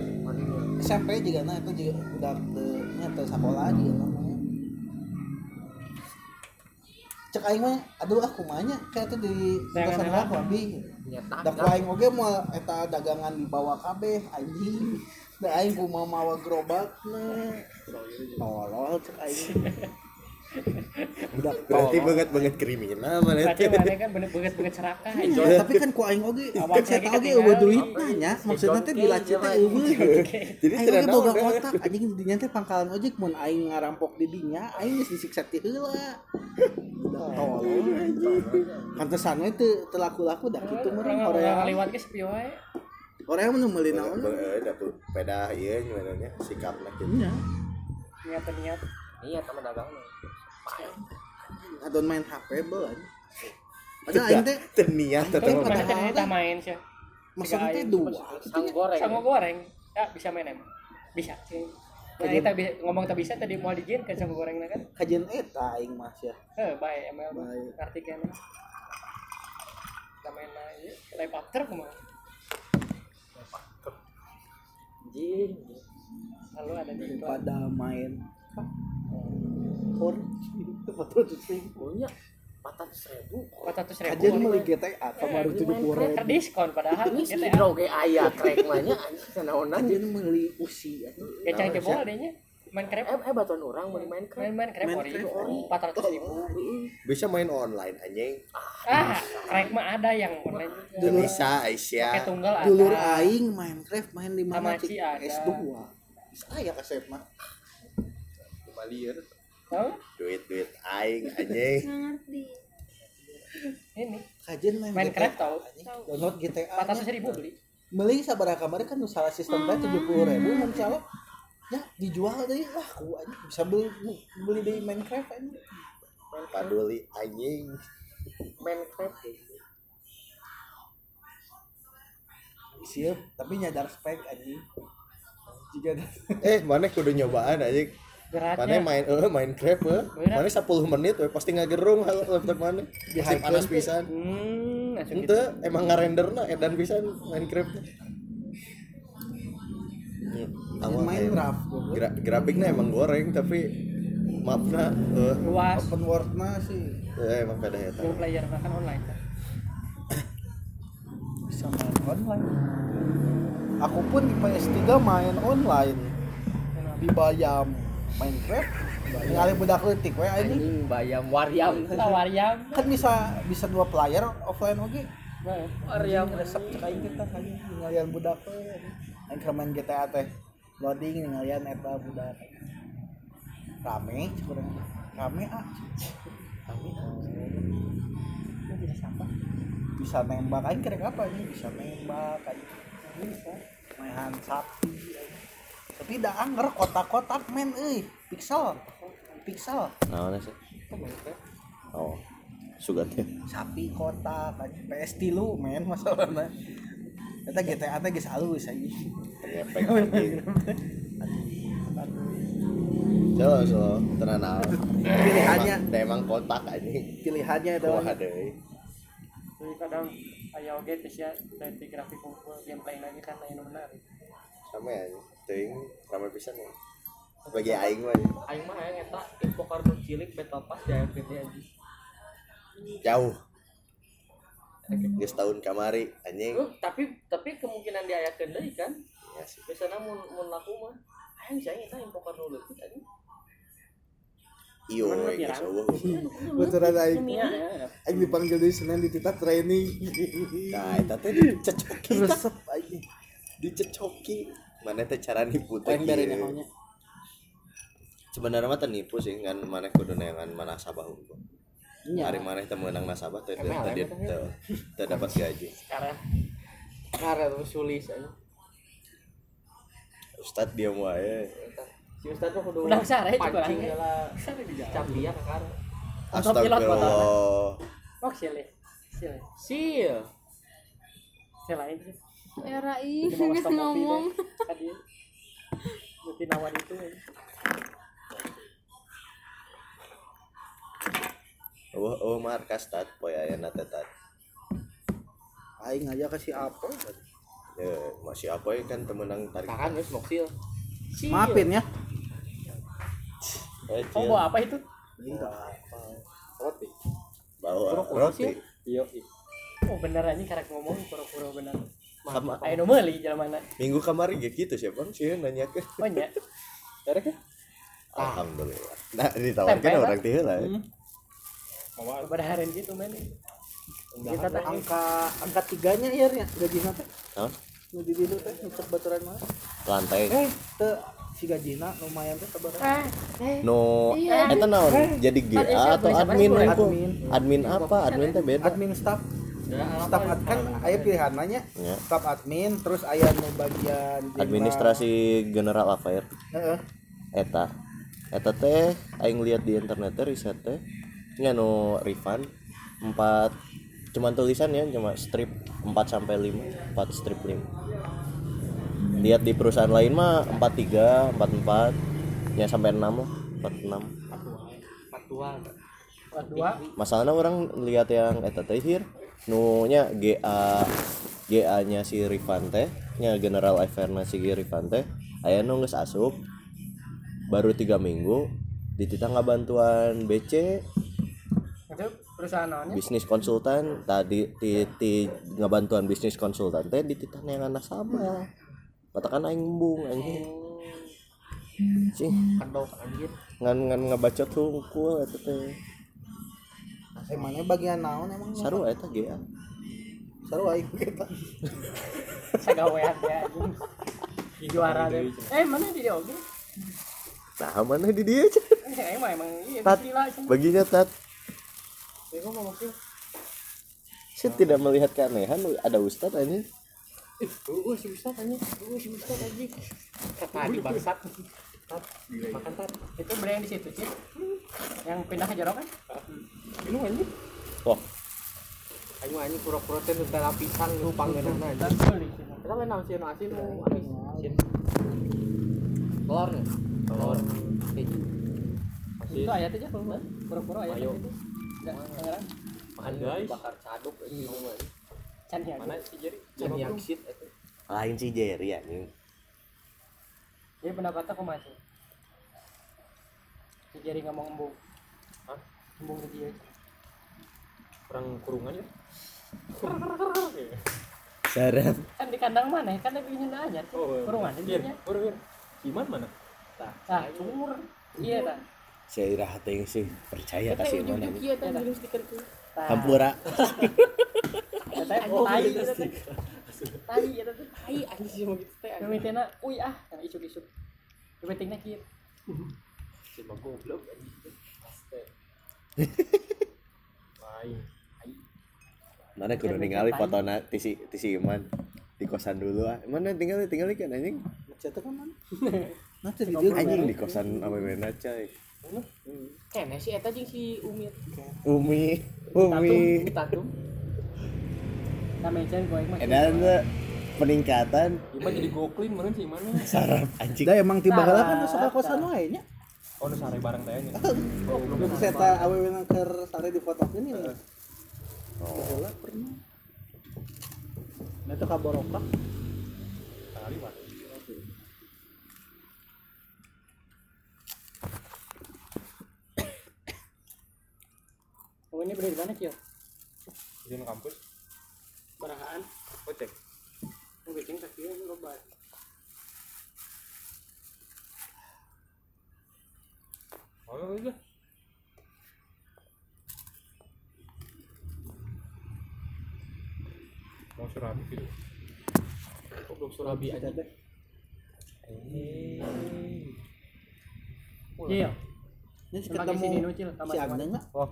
SMP juga nah itu juga budak teu nya teu sakola juga namanya. Cek aing mah aduh ah kumanya kayak tuh di apa? aku abi. Nyata. Da ku aing oge moal eta dagangan dibawa kabeh anjing. Da aing kumaha mawa gerobakna. Tolol cek aing. (laughs) Budak berarti banget banget kriminal mana Berarti teh mana kan bener serakah. Ya, tapi kan ku aing oge Awal saya lagi tahu ge eueuh duitna nya. Maksudnya teh dilacit teh eueuh. Jadi oge boga kotak. anjing di dinya teh pangkalan ojek mun aing ngarampok di dinya aing geus disiksa ti heula tolol pantesan we teu teu laku-laku dah kitu meureun Orang orang lewat ke sepi wae. Mah nu meuli naon? Eh, dapet peda iya gimana nya sikapna gitu nya Niat niat. Iya teman dagang. Adon main HP beul anjing padahal aing teh Mana tadi kita main sih. maksudnya teh dua Sang goreng. Sama goreng. Ya bisa main em. Bisa. Nah, kita bisa ngomong tak bisa tadi mau dijin kan sama gorengnya kan. kajian eta aing mah sia Eh, baik ML mah. Baik. Ngerti kan. Kita main aja. Live after ke mana? Anjing. Lalu ada di situ. pada main por itu foto sing Punya empat seribu. Empat ratus ribu. kajian meuli GTA kemarin tujuh puluh ribu Terdiskon padahal. Ini si GTA. bro kayak ayah krek mahnya anjing kenaonan. kajian meuli usi anjing. Kecang jebol adanya. Main krep. Eh eh batuan orang mau main. Main-main krep Main ori. krep ori. Empat ratus ribu. bisa main online anjing Ah, krek mah ada yang online juga. Dulu- bisa Aisyah Pakai tunggal ada. dulur aing Minecraft main Hamachi cik ada. S2 saya kasep mah Balir. Tahu? duit duit aing anjing. Ngerti. Ini. Kajian main Minecraft tahu. download GTA Empat ratus ribu beli. beli sabaraha kamar kan salah sistem teh tujuh puluh ribu mun calok ya dijual deh lah ku aja bisa beli beli di Minecraft aja paduli anjing. Main krek. siap tapi nyadar spek anjing. Jika eh mana kudu nyobaan anjing. Mana main eh Minecraft eh. Mana 10 menit we pasti ngagerung hal laptop mana pasti panas pisan. Hmm, ente emang ngarenderna edan pisan Minecraft Awal Minecraft gra grafiknya emang goreng tapi maafna eh. Luas. open world mah sih. Eh, emang kada ya Single player kan online. kan. bisa (coughs) main online. Aku pun di PS3 main online. Di Bayam Minecraft ningali budak leutik we ini anjing bayam waryam Kita (laughs) wariam. kan bisa bisa dua player offline oke Wariam. resep cek aing kita anjing ningalian budak. We aing main GTA teh loading ningalian eta budak. Rame cek urang rame ah. Rame bisa nembak aing kerek apa ini? Bisa nembak aing. Bisa main sapi aing. Tapi dah anger kotak-kotak men euy pixel pixel nah sih oh sugatnya sapi kotak. PS tilu men masalahnya Eta GTA teh geus alus anjing. ngepek anjing Jalo, so, tenan naon. Pilihannya. Emang- kotak anjing. Pilihannya Wah, adalah deui. Jadi kadang aya oge teh sia dari grafik unggul gameplay lagi kan anu menarik. Sama ya, teuing rame pisan ya. Bagi aing mah aing mah hayang eta info kartu cilik battle pass di AFPT anjing jauh. Geus tahun kamari anjing. Uh, tapi tapi kemungkinan diayakeun deui kan Ya sih. biasana mun mun laku mah hayang sih aing eta info kartu leutik anjing Iyo, eueuh. (laughs) Betulan aing. Iya. Aing dipanggil di Senin di tita training. Nah, eta teh (laughs) dicecoki. Resep aing. Dicecoki. Mana teh cara nipu teh. Sebenarnya mah nipu sih ngan maneh kudu neangan mana nasabah unggul. Iya. Hari maneh teu meunang nasabah eta teu- teu dapat gaji. Sekarang ngaret sulis anjing Ustad dia wae. Eta. si ustad mah kudu Udah lah Sare di jalan. cambian kan Astagfirullah. Oh, sile. Sile. sil Sile lain sih. Era (laughs) kopi ngomong. Tadi. Mungkin awan itu. Oh, oh markas tat poe ayana teh tat. Aing aja kasih apa? Ya, masih apa ya kan temenang tarik. tahan geus moksil Sil. Maafin ya. Eh, Oh, Cil. bawa apa itu? Roti. Bawa roti. Iya. Oh, bener aja karek ngomong pura-pura bener. Sama Ayo meuli jalan mana? minggu kemarin ya gitu siapa sih nanya ke. Oh, nya. Ada kan? Alhamdulillah. Nah, ditawarkan Tempe, orang teh lah. Mama Badahareun gitu men. Kita teh Angka angka tiganya ya nya gajina teh. Naon? Nu di dieu teh nu cek baturan mah. Lantai. Eh, teu si gajina lumayan teh sabaraha. eh No, Iya. eta naon? Jadi GA atau admin itu? Admin. Admin apa? Admin teh beda. Admin staff. Staff ad, kan aya pilihan nanya. Ya. Staff admin terus aya nu bagian. Administrasi General Affair. Heeh. Eta. Eta teh aing lihat di internet teh riset teh nya nu refund 4 cuman tulisan ya cuma strip 4 sampai 5 4 strip 5 lihat di perusahaan lain mah 43 44 ya sampai 6 lah 46 patua dua masalahnya orang lihat yang eta teh hir nu nya GA GA nya si Rifan teh nya General Affair si Rifan teh aya nu geus asup baru tiga minggu dititah bantuan BC itu perusahaan naonnya? bisnis konsultan tadi ti, ti ngabantuan bisnis konsultan teh dititah yang nasabah. Katakan aing embung anjing sih. Kedok anjir. Ngan ngan ngebacot hungkul eta teh Emangnya bagian naon emang? saru eta GA Saru aing kita. Sagawean ya. anjing. Di juara deh. Eh, mana di dia oke? nah mana di dia aja Eh, emang emang iya tat baginya tat Ya, saya tidak melihat keanehan ada ustad ini Uh, si Ustaz anjing. Uh, si Ustaz anjing. Tadi bangsat. Tat, makan tat. Itu beli yang di situ, Cik. Yang pindah ke Jorok kan? Minum anjing. wah. Ayo anjing pura-pura teh teh lapisan nu panggeunana beli. kita lain naon sieun asin nu amis telur nih. Telur. Itu ayat aja kalau pura-pura ayat Ayo. Enggak makan guys. bakar caduk ini mah Can ya. Mana si Jerry? can itu lain si Jerry anjing Jadi pendapatnya kok masih. Si Jerry ngomong embung. Ke dia. Perang kurungan ya? Sarap Kan di kandang mana? Kan ada bikin aja. Oh, Kurungan Iya, dia. kurungan. Iman mana? Nah, cumur. Iya tak. saya ira hati sih percaya kasih mana ujung iya tak ngirim stiker tuh. Hampura Saya oh, tai itu teh. Tai itu teh. Tai anjing sih mau gitu teh. Pemitena, uy ah, yang isuk-isuk. Pemitena kieu. Si goblok anjing. (laughs) Mana kudu ningali fotona tisi tisi iman di kosan dulu ah mana tinggal tinggal kan anjing Cetak kan mana? Nanti video anjing di kosan awewe coy Kene si eta jeung si Umi. Umi Umi Tatum. (laughs) Namanya gue mah. edan peningkatan Iman jadi goklin mana sih mana? (laughs) saraf anjing Da emang tiba heula kan suka tah. kosan wae nya. Oh, nu sare bareng teh nya. Belum seta awewe nang keur sare di foto ini. Heula pernah. Nah itu kaborokak. Kali mana? Oh ini beli di mana kieu? Di kampus. Barahaan. Oh, cek. Mau bikin tak kieu Oh, iya. Mau surabi gitu. Goblok surabi aja deh. Iya. Ini ketemu sini nucil tambah si Agda enggak? Oh,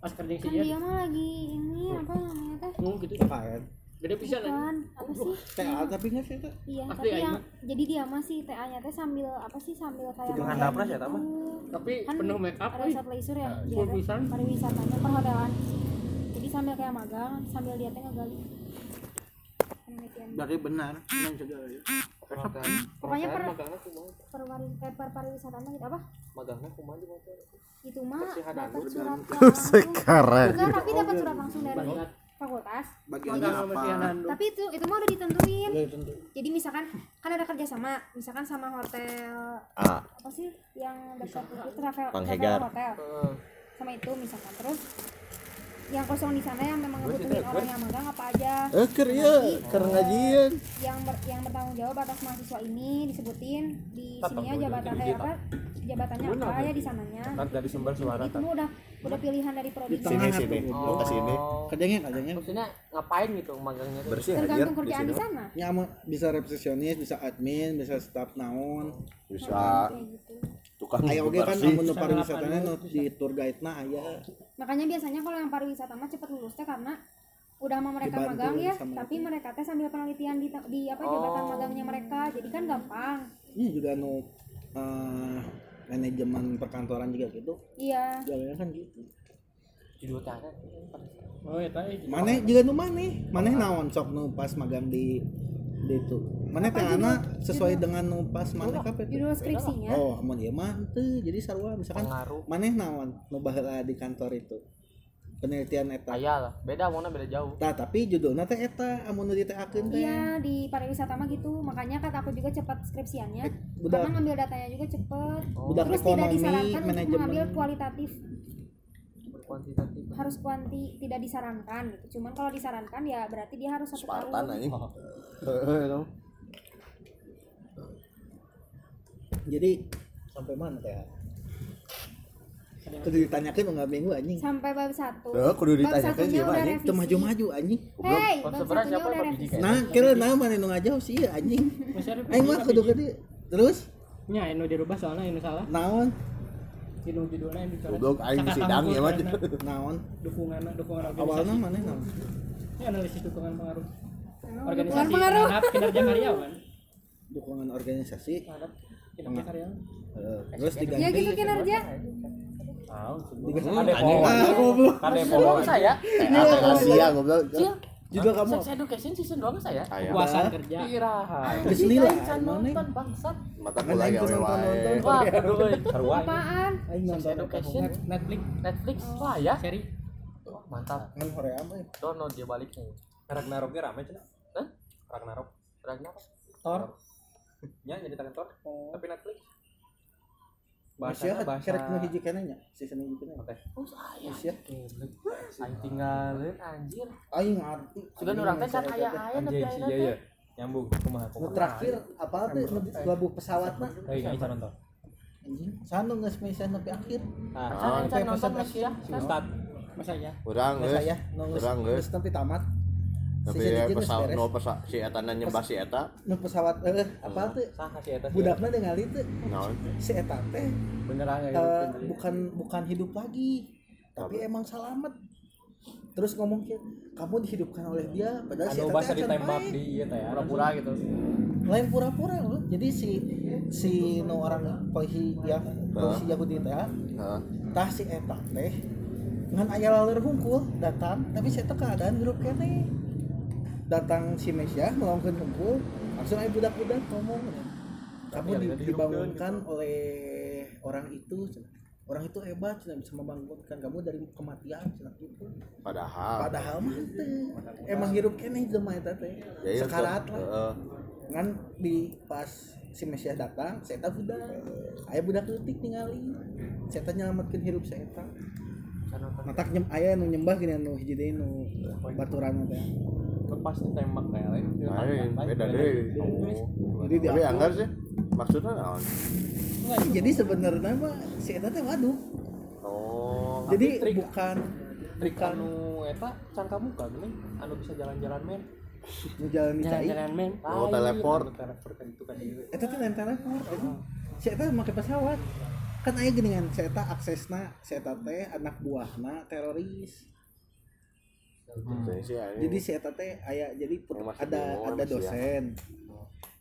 Pas kerjeng si kan dia. dia mah lagi ini apa namanya teh Oh gitu. Apaan? Gede pisan kan apa sih TA tapi nggak sih itu? iya tapi aing yang mah. jadi dia mah sih TA nya teh sambil apa sih sambil kayak handapna sih, eta mah. gitu. Tapi kan penuh make up resort leisure ya dia full teh pisan. pariwisatanya perhotelan jadi sambil kayak magang sambil dia teh ngegali penelitian Berarti benar. Benar juga ya. pokoknya per perwari eh, per pariwisatanya gitu apa Magangna kumaha di motor? itu mah dapat surat langsung (laughs) sekarang enggak tapi dapat surat langsung dari. Fakultas. Magang apa? sama tapi itu itu mah udah ditentuin. Ya, tentu. jadi misalkan kan ada kerjasama misalkan sama hotel ah apa sih yang dekat itu travel travel hotel. Sama itu misalkan. Terus yang kosong di sana yang memang ngebutuhin orang yang magang apa aja. Eh ker ya ker ngajian. yang ber- yang bertanggung jawab atas mahasiswa ini disebutin di sininya jabatan eh, apa jabatannya apa ya di sananya. Kan dari sumber suara itu kan. udah udah. pilihan dari prodi Di sini sini Oh. ke sini. Kerjanya kerjanya. Maksudnya ngapain gitu magangnya bersih aja tergantung di kerjaan sini di sana. Ya ama- bisa resepsionis, bisa admin, bisa staff naon. bisa. Gitu tukang Aya oge kan bersih amun nu pariwisatanya nu di tour guide na aya. makanya biasanya kalau yang pariwisata mah cepet lulus teh karena udah sama mereka Dibantu magang ya tapi mereka teh sambil penelitian di, di apa jabatan magangnya mereka jadi kan gampang Ini juga nu eh, manajemen perkantoran juga gitu. iya Jalannya kan gitu. Judul tangan. Oh, eta eh. Maneh juga nu maneh, maneh naon sok nu pas magang di itu. Maneh teh ana sesuai dengan pas maneh kape judul skripsinya Oh, amun ieu mah teu jadi sarua misalkan Pengaruh. maneh naon nu baheula di kantor itu. Penelitian eta. Aya lah. Beda mana beda jauh. Tah, tapi judulna teh eta amun diteakeun teh. iya di pariwisata mah gitu makanya kata aku juga cepat skripsiannya Eh, budak karena ngambil datanya juga cepet budak terus tidak disarankan untuk manajemen mengambil kualitatif Berkuantitatif. harus kuanti tidak disarankan gitu. Cuman kalau disarankan ya berarti dia harus satu Spartan tahun. anjing. (laughs) Jadi sampai mana teh kudu ditanyakeun enggak minggu anjing. Sampai bab satu. Tuh, kudu bab ditanyakan siapa, anjing? revisi. teu maju-maju anjing. Hei bab Konsepnya satunya udah Pak revisi. Biji nah kira nah mana nu ngajauh sih anjing aing mah kudu gede. Terus? Nya anu dirubah soalnya anu salah. naon Inu judulnya yang bicara. Goblok aing sidang ya mah. naon Dukungan dukungan awalnya organisasi. mana naon Ini analisis dukungan pengaruh. Organisasi pengaruh. terhadap (laughs) kinerja karyawan. dukungan organisasi Terhadap kinerja karyawan. eh, terus ya diganti gitu kinerja Tahu. ah goblok Kan depo saya. Rahasia goblok. Juga kamu Sex education season 2 saya Aya. Puasan Udah. kerja. Iraha Geus nilai, can mana? nonton bangsat Mata Kan teu nonton- wae. wah aduh euy apaan aing nonton education Netflix Netflix wah ya seri Wah, mantap ngan Korea mah download dia baliknya Ragnaroknya rame cenah. Hah? Ragnarok. Ragnarok Thor. Ya jadi tangan Thor. Tapi Netflix. Bahasa bahasa kerek nu hiji keneh nya season hiji keneh Oke. oh saya. Ya aing tinggalin anjir aing ngarti sudah orang teh kan aya aya si aya iya teh. Ya. Nyambung kumaha kumaha. terakhir apa teh? Nu labu pesawat mah. Hei, ini cara nonton. anjing. Sanu geus mesan sampai akhir. Ah, Sampai nonton pesan lagi ya. Ustad. Masa ya? Urang Masa geus. Urang geus. sampai tamat Tapi ya pesawat no pesawat si eta na nyembah si eta. nu pesawat eh apa teh Saha si eta sih? budakna ningali teh Naon? si eta teh beneran ya eh, bukan bukan hidup lagi. Tapi emang selamat. Terus ngomong kayak kamu dihidupkan oleh dia padahal si eta teh acan ditembak di ieu teh ya. pura-pura gitu. Lain pura-pura loh. Jadi si si no orang polisi yang polisi Yahudi teh Heeh. tah si eta teh ngan aya laler hungkul datang tapi si eta keadaan grup kene datang si Mesia ngelakukan hungkul langsung aya budak-budak ngomong. Kamu di- dibangunkan oleh orang itu orang itu hebat bisa membangunkan kamu dari kematian cenah gitu. Padahal. padahal mah teu. emang hirup kene jelema eta teh. Ya, iya, sekarat tuh. lah. Heeh. kan di pas si Mesias datang saya budak. Aya budak leutik ningali. Saya nyelamatkeun hirup saya matak nyem aya nu nyembah gini nu hiji deui nu baturan teh Lepas ditembak kayak lain. Lain, beda deh. jadi di Tapi anggar sih. Maksudnya naon? jadi sebenarnya mah si eta teh waduh Oh. jadi trik- bukan Trik anu eta can kamu kan geuning anu bisa jalan-jalan men. nu jalan cai jalan-jalan men Oh, teleport. Anu teleport kan itu kan ieu. eta teh lain teleport eta si eta make pesawat kan aya gini kan si eta aksesna si eta teh anak buahna teroris Jadi sih aing. jadi si eta teh aya jadi ada ada ya. dosen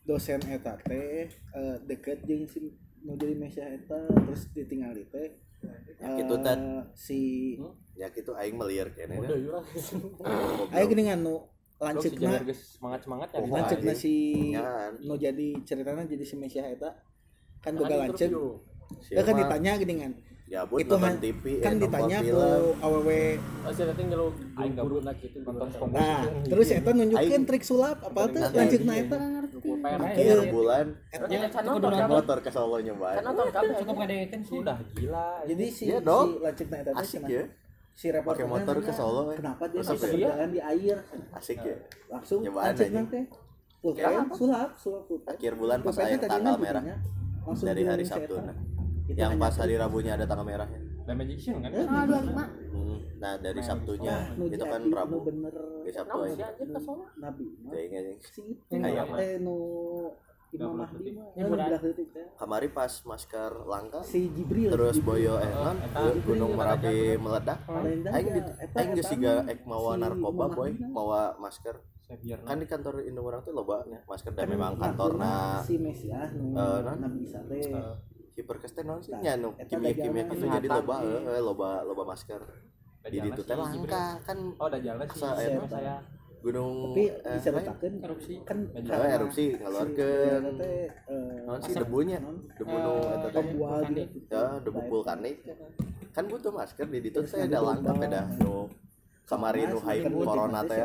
dosen eta teh eh, deket jeung si nu jadi Mesia eta terus ditinggali teh Ya, gitu, eh, si Ya gitu aing meliar kene. Udah yura. aya gini kan nu Si lanceukna Jagar geus semangat-semangat ya. Oh, lanceukna aing. si Nyan. nu jadi ceritanya jadi si Mesia eta kan boga interview. ya kan ditanya gini kan Ya bud itu nonton TV kan eh, ditanya ke aww Oh, gabut gitu nah terus eta nunjukin trik sulap apa tuh? Lanceukna Aing- eta Akhir bulan Ya, motor ke Solo nyoba. Can nonton kabeh Cukup ngadengekeun sih. Sudah gila. jadi si dong. si lanceukna eta teh Asik ya. si reporternya Pakai motor ke Solo, eh. kenapa dia ya? jalan di air? Asik ya. langsung lanjut aja. nanti pulpen sulap sulap pulpen. Akhir bulan pas tadinya tanggal merah. dari hari Sabtu nah. Itu Yang hanya pas hari. Rabunya ada tanggal merahnya. Da Magician kan? Eh, tanggal 25 Hmm. Nah dari Sabtunya nu itu kan Rabu. bener Di Sabtu aja. nabi. Jadi anjing. itu Kayak eh nu Imam Mahdi eh. Kamari pas masker langka si Jibril terus boyo eh non eta. gunung merapi meledak aing di aing geus siga ek mawa narkoba boy mawa masker kan di kantor Indo orang tuh loba nya masker dan Kan memang kantorna si Mesias nu Eh? Nabi Isa teh hiperkes teh naon sih Tah, nya nu eta kimia kimia dagangan gitu jadi loba iya. eh, loba loba masker. Di ditu sih, teh langka kan Oh, udah jalan sih. Saya saya. gunung tapi eh, lain. letakkan Erupsi. kan karena erupsi si ngeluarkeun naon sih debunya. Non? debu nu eta teh ya debu vulkanik. Kan butuh masker di ditu teh nanti ada langka beda. Nu kamari nu Sama, hype corona teh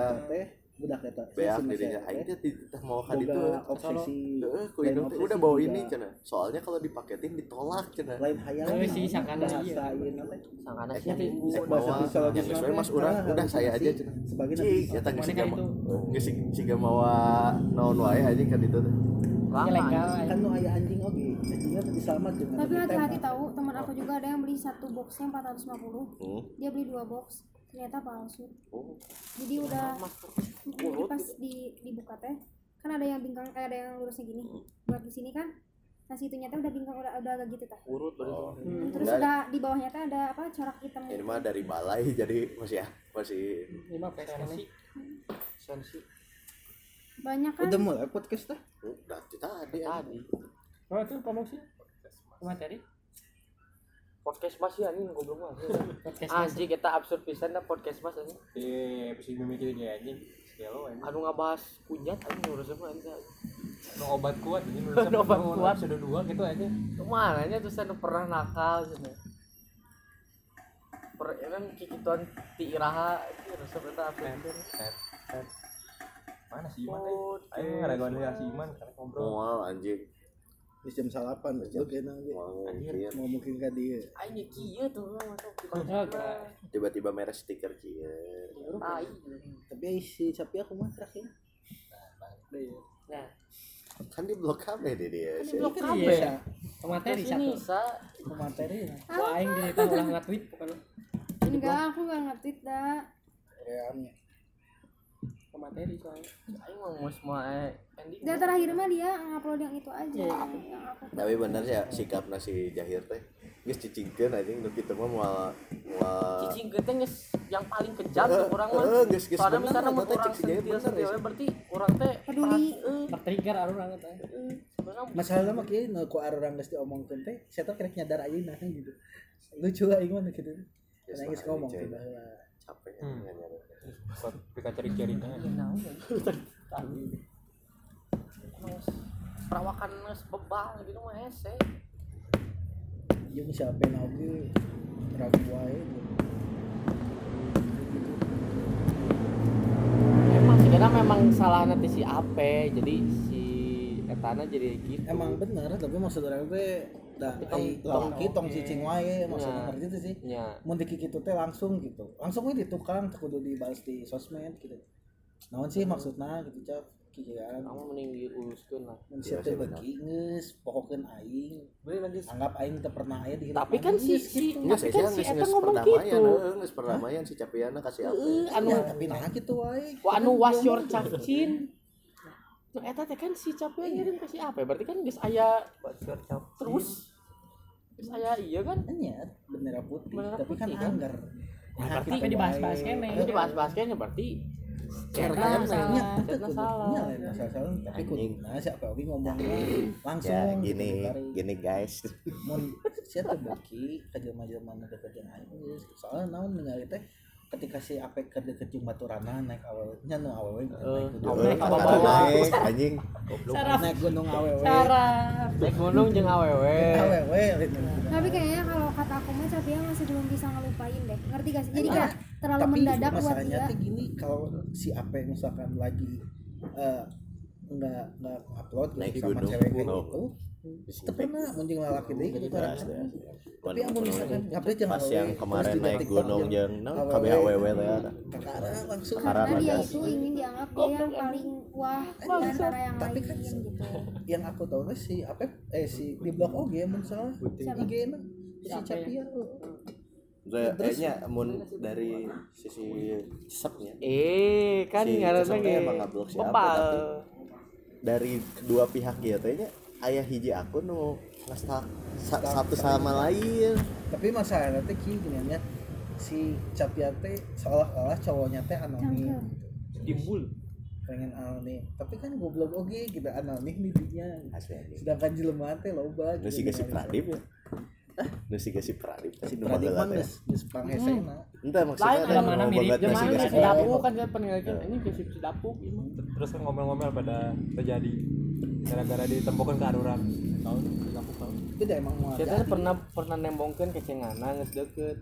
eta si beak dirinya. teh aing teh di- teh mau ka boga ditu obsesi Heeh, ku obsesi udah bawa ini cenah. Soalnya kalau dipaketin ditolak cenah. lain hayal. Oh, si Sakana, bahasa iya. Sangana Eh, sih tapi fisiologis yang sesuai teh, mas urang. Nah, udah saya aja cenah. sebagai Cik, eta geus siga kan itu? Geus si- siga mawa naon wae aja kan itu teh. Kan nu aya anjing oge. Anjingnya teh diselamatkeun tapi hati-hati tahu teman aku juga ada yang beli satu boxnya 450 Hmm. dia beli dua box ternyata palsu Oh. jadi udah jadi pas di dibuka teh kan ada yang bingkang kayak ada yang lurusnya gini buat di sini kan nah si itunya teh udah bingkang udah udah agak gitu teh Urut. Oh. terus Enggak. udah di bawahnya teh ada apa corak hitam Ini mah dari balai (laughs) jadi masih ya masih Ini mah sensi. Sensi. banyak kan udah mulai podcast teh udah tadi Tadi. Oh, itu promosi. Materi. Podcast mas ya anjing goblok mah. Podcast. Anjing kita absurd pisan dah podcast mas anjing. Eh, episode memikir kayak anjing. gelo ini anu ngabahas kunjat aja ngurus apa aja no obat kuat ini (laughs) No obat kuat. sudah dua gitu aja ke mana nya terus anu pernah nakal gitu per kan kikituan ti iraha itu resep eta tet. mana si Iman teh ayo ngaraguan dari si Iman karena ngobrol mual anjing di jam salapan lu kena mau mungkin ka dia. Aing kieu tuh masuk tiba-tiba merah stiker kieu tai tapi si sapi aku mah terakhir. Nah kan di blok KB deh dia. Sih. blok Iya, kabeh Sa. Pemateri sini satu. sa. Materi lah Wah, aing di itu ulah nge-tweet pokoknya. enggak aku nggak ngerti dah realnya Pemateri soalnya. aing mau semua eh, ending dan terakhir mah dia ngupload yang itu aja yang aku tapi bener ya sikap nasi jahir teh geus cicingkeun anjing nu kitu mah moal moal cicing geteng geus yang paling kejam tuh orang mah Heeh, geus geus soalnya misalnya teh orang si Jahir sentil bener sentil ya. berarti orang teh Peduli. eh, Tertrigger anu banget. eh. sebenarnya masalahnya mah kieu nu ku arurang geus diomongkeun teh saya tuh kerek nyadar ayeuna (laughs) gitu lucu aing mah geus mah ngomong bahwa capek Hmm. anjing nyari. buat pika cari-cari Emang perawakan bebal gitu mah hese ieu mah siapa oge ragu wae emang sebenarnya memang salah nanti si Ape jadi si Etana jadi gitu. Emang bener tapi maksud orang teh da Tong- ai tong- laki tong cicing wae maksudnya Ya. ngerti itu sih. Ya mun di kitu teh langsung gitu. Langsung we di tukang teu kudu dibalas di sosmed gitu. Naon sih maksudna gitu cap kikiran kamu mending diuruskan lah. Mun sia teh beuki geus pohokeun aing. Anggap aing teu pernah aya di tapi kan si si tapi sih, kan si Eta geus ngomong gitu. heeh, geus perdamaian si Capiana kasih apa? anu Ya, tapi nah gitu wae anu was your cacin Nah, eta teh kan si capek ngirim ke si apa? Berarti kan geus aya terus geus aya iya kan? Anya bendera putih, Bendera tapi kan putih, kan? anggar. Nah, Nah, berarti gitu dibahas-bahas kene. Ini dibahas-bahas kayaknya berarti Cerna salah. Nya, salah, itu salah. tapi Anjing. kudu nah siapa oge ngomong langsung Ya gitu, gini, bari. gini guys. mun sia teh beuki ka jelema-jelema nu deket jeung aing soalnya naon ningali teh ketika si apek keur deket jeung baturana naik awewe nya nu awewe naik gunung. Heeh, Naik bawah. anjing. naik gunung awewe naik gunung jeung awewe. tapi kayaknya kalau kata aku mah Capia masih belum bisa ngelupain deh ngerti gak sih jadi kayak terlalu tapi mendadak buat dia tuh gini kalau si apek misalkan lagi eh, nggak nggak upload gitu sama cewek kayak gitu itu pernah muncul lalaki deh gitu kan asli. tapi amun misalkan update jangan Pas yang kemarin naik gunung jeung nah, KBHWW teh ada. kakara langsung karena dia itu ingin dianggap dia yang paling wah di antara yang Tapi lain kan gitu. yang aku tahu tuh si apa eh si di blog oge mun salah. Siapa? IG na si Capia Saya kayaknya mun dari sisi sepnya Eh, kan Si ngaran Cesok lagi. teh emang ngablok si Ape, Bebal. tapi dari kedua pihak gitu nya ayah hiji akun nu ngestak sa- satu sama lain. Tapi masalahnya teh kieu gini nya si Capia teh seolah-olah cowoknya teh anonim timbul. Pengen anonim tapi kan goblok oge gitu. Anonim nih dinya asli anjing sedangkan jelema teh loba nu si si Pradip ya? Nu si si Pradip si nu Pradip mah teh. geus geus panghesena Entah maksudnya Lain teh ada mana mirip. banget jeung si mana si si Pradip. Dapu kan saya penilaian ini ke si Dapu ini. terus kan ngomel-ngomel pada terjadi gara-gara ditemukan ke aruran tahu lampu tahu beda emang mau Saya teh pernah pernah nembongkeun ke cengana geus deukeut.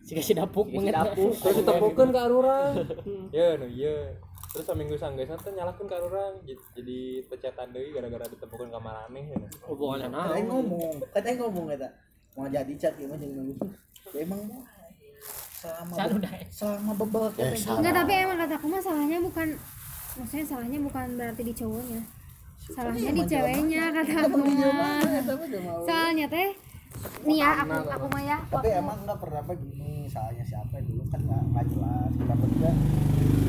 Si kasih dapuk Si mengen Dapuk. (laughs) terus ditemukan ke aruran ya no iya terus seminggu sanggeus teh nyalakeun ke aruran Jadi- jadi pecetan deui gara-gara ditemukan kamar aneh ya. Hubungannya aing naon? ngomong, aing ngomong eta. Mau jadi cat ieu mah jeung nunggu. Ya emang mah selama be- dah. selama bebel Eh, kita. Enggak, tapi emang kataku mah salahnya bukan maksudnya salahnya bukan berarti di cowoknya. Salahnya di ceweknya kata aku mah. Soalnya teh nih ya aku aku mah ya Tapi emang enggak pernah apa gini, soalnya siapa dulu kan enggak enggak jelas. Kenapa juga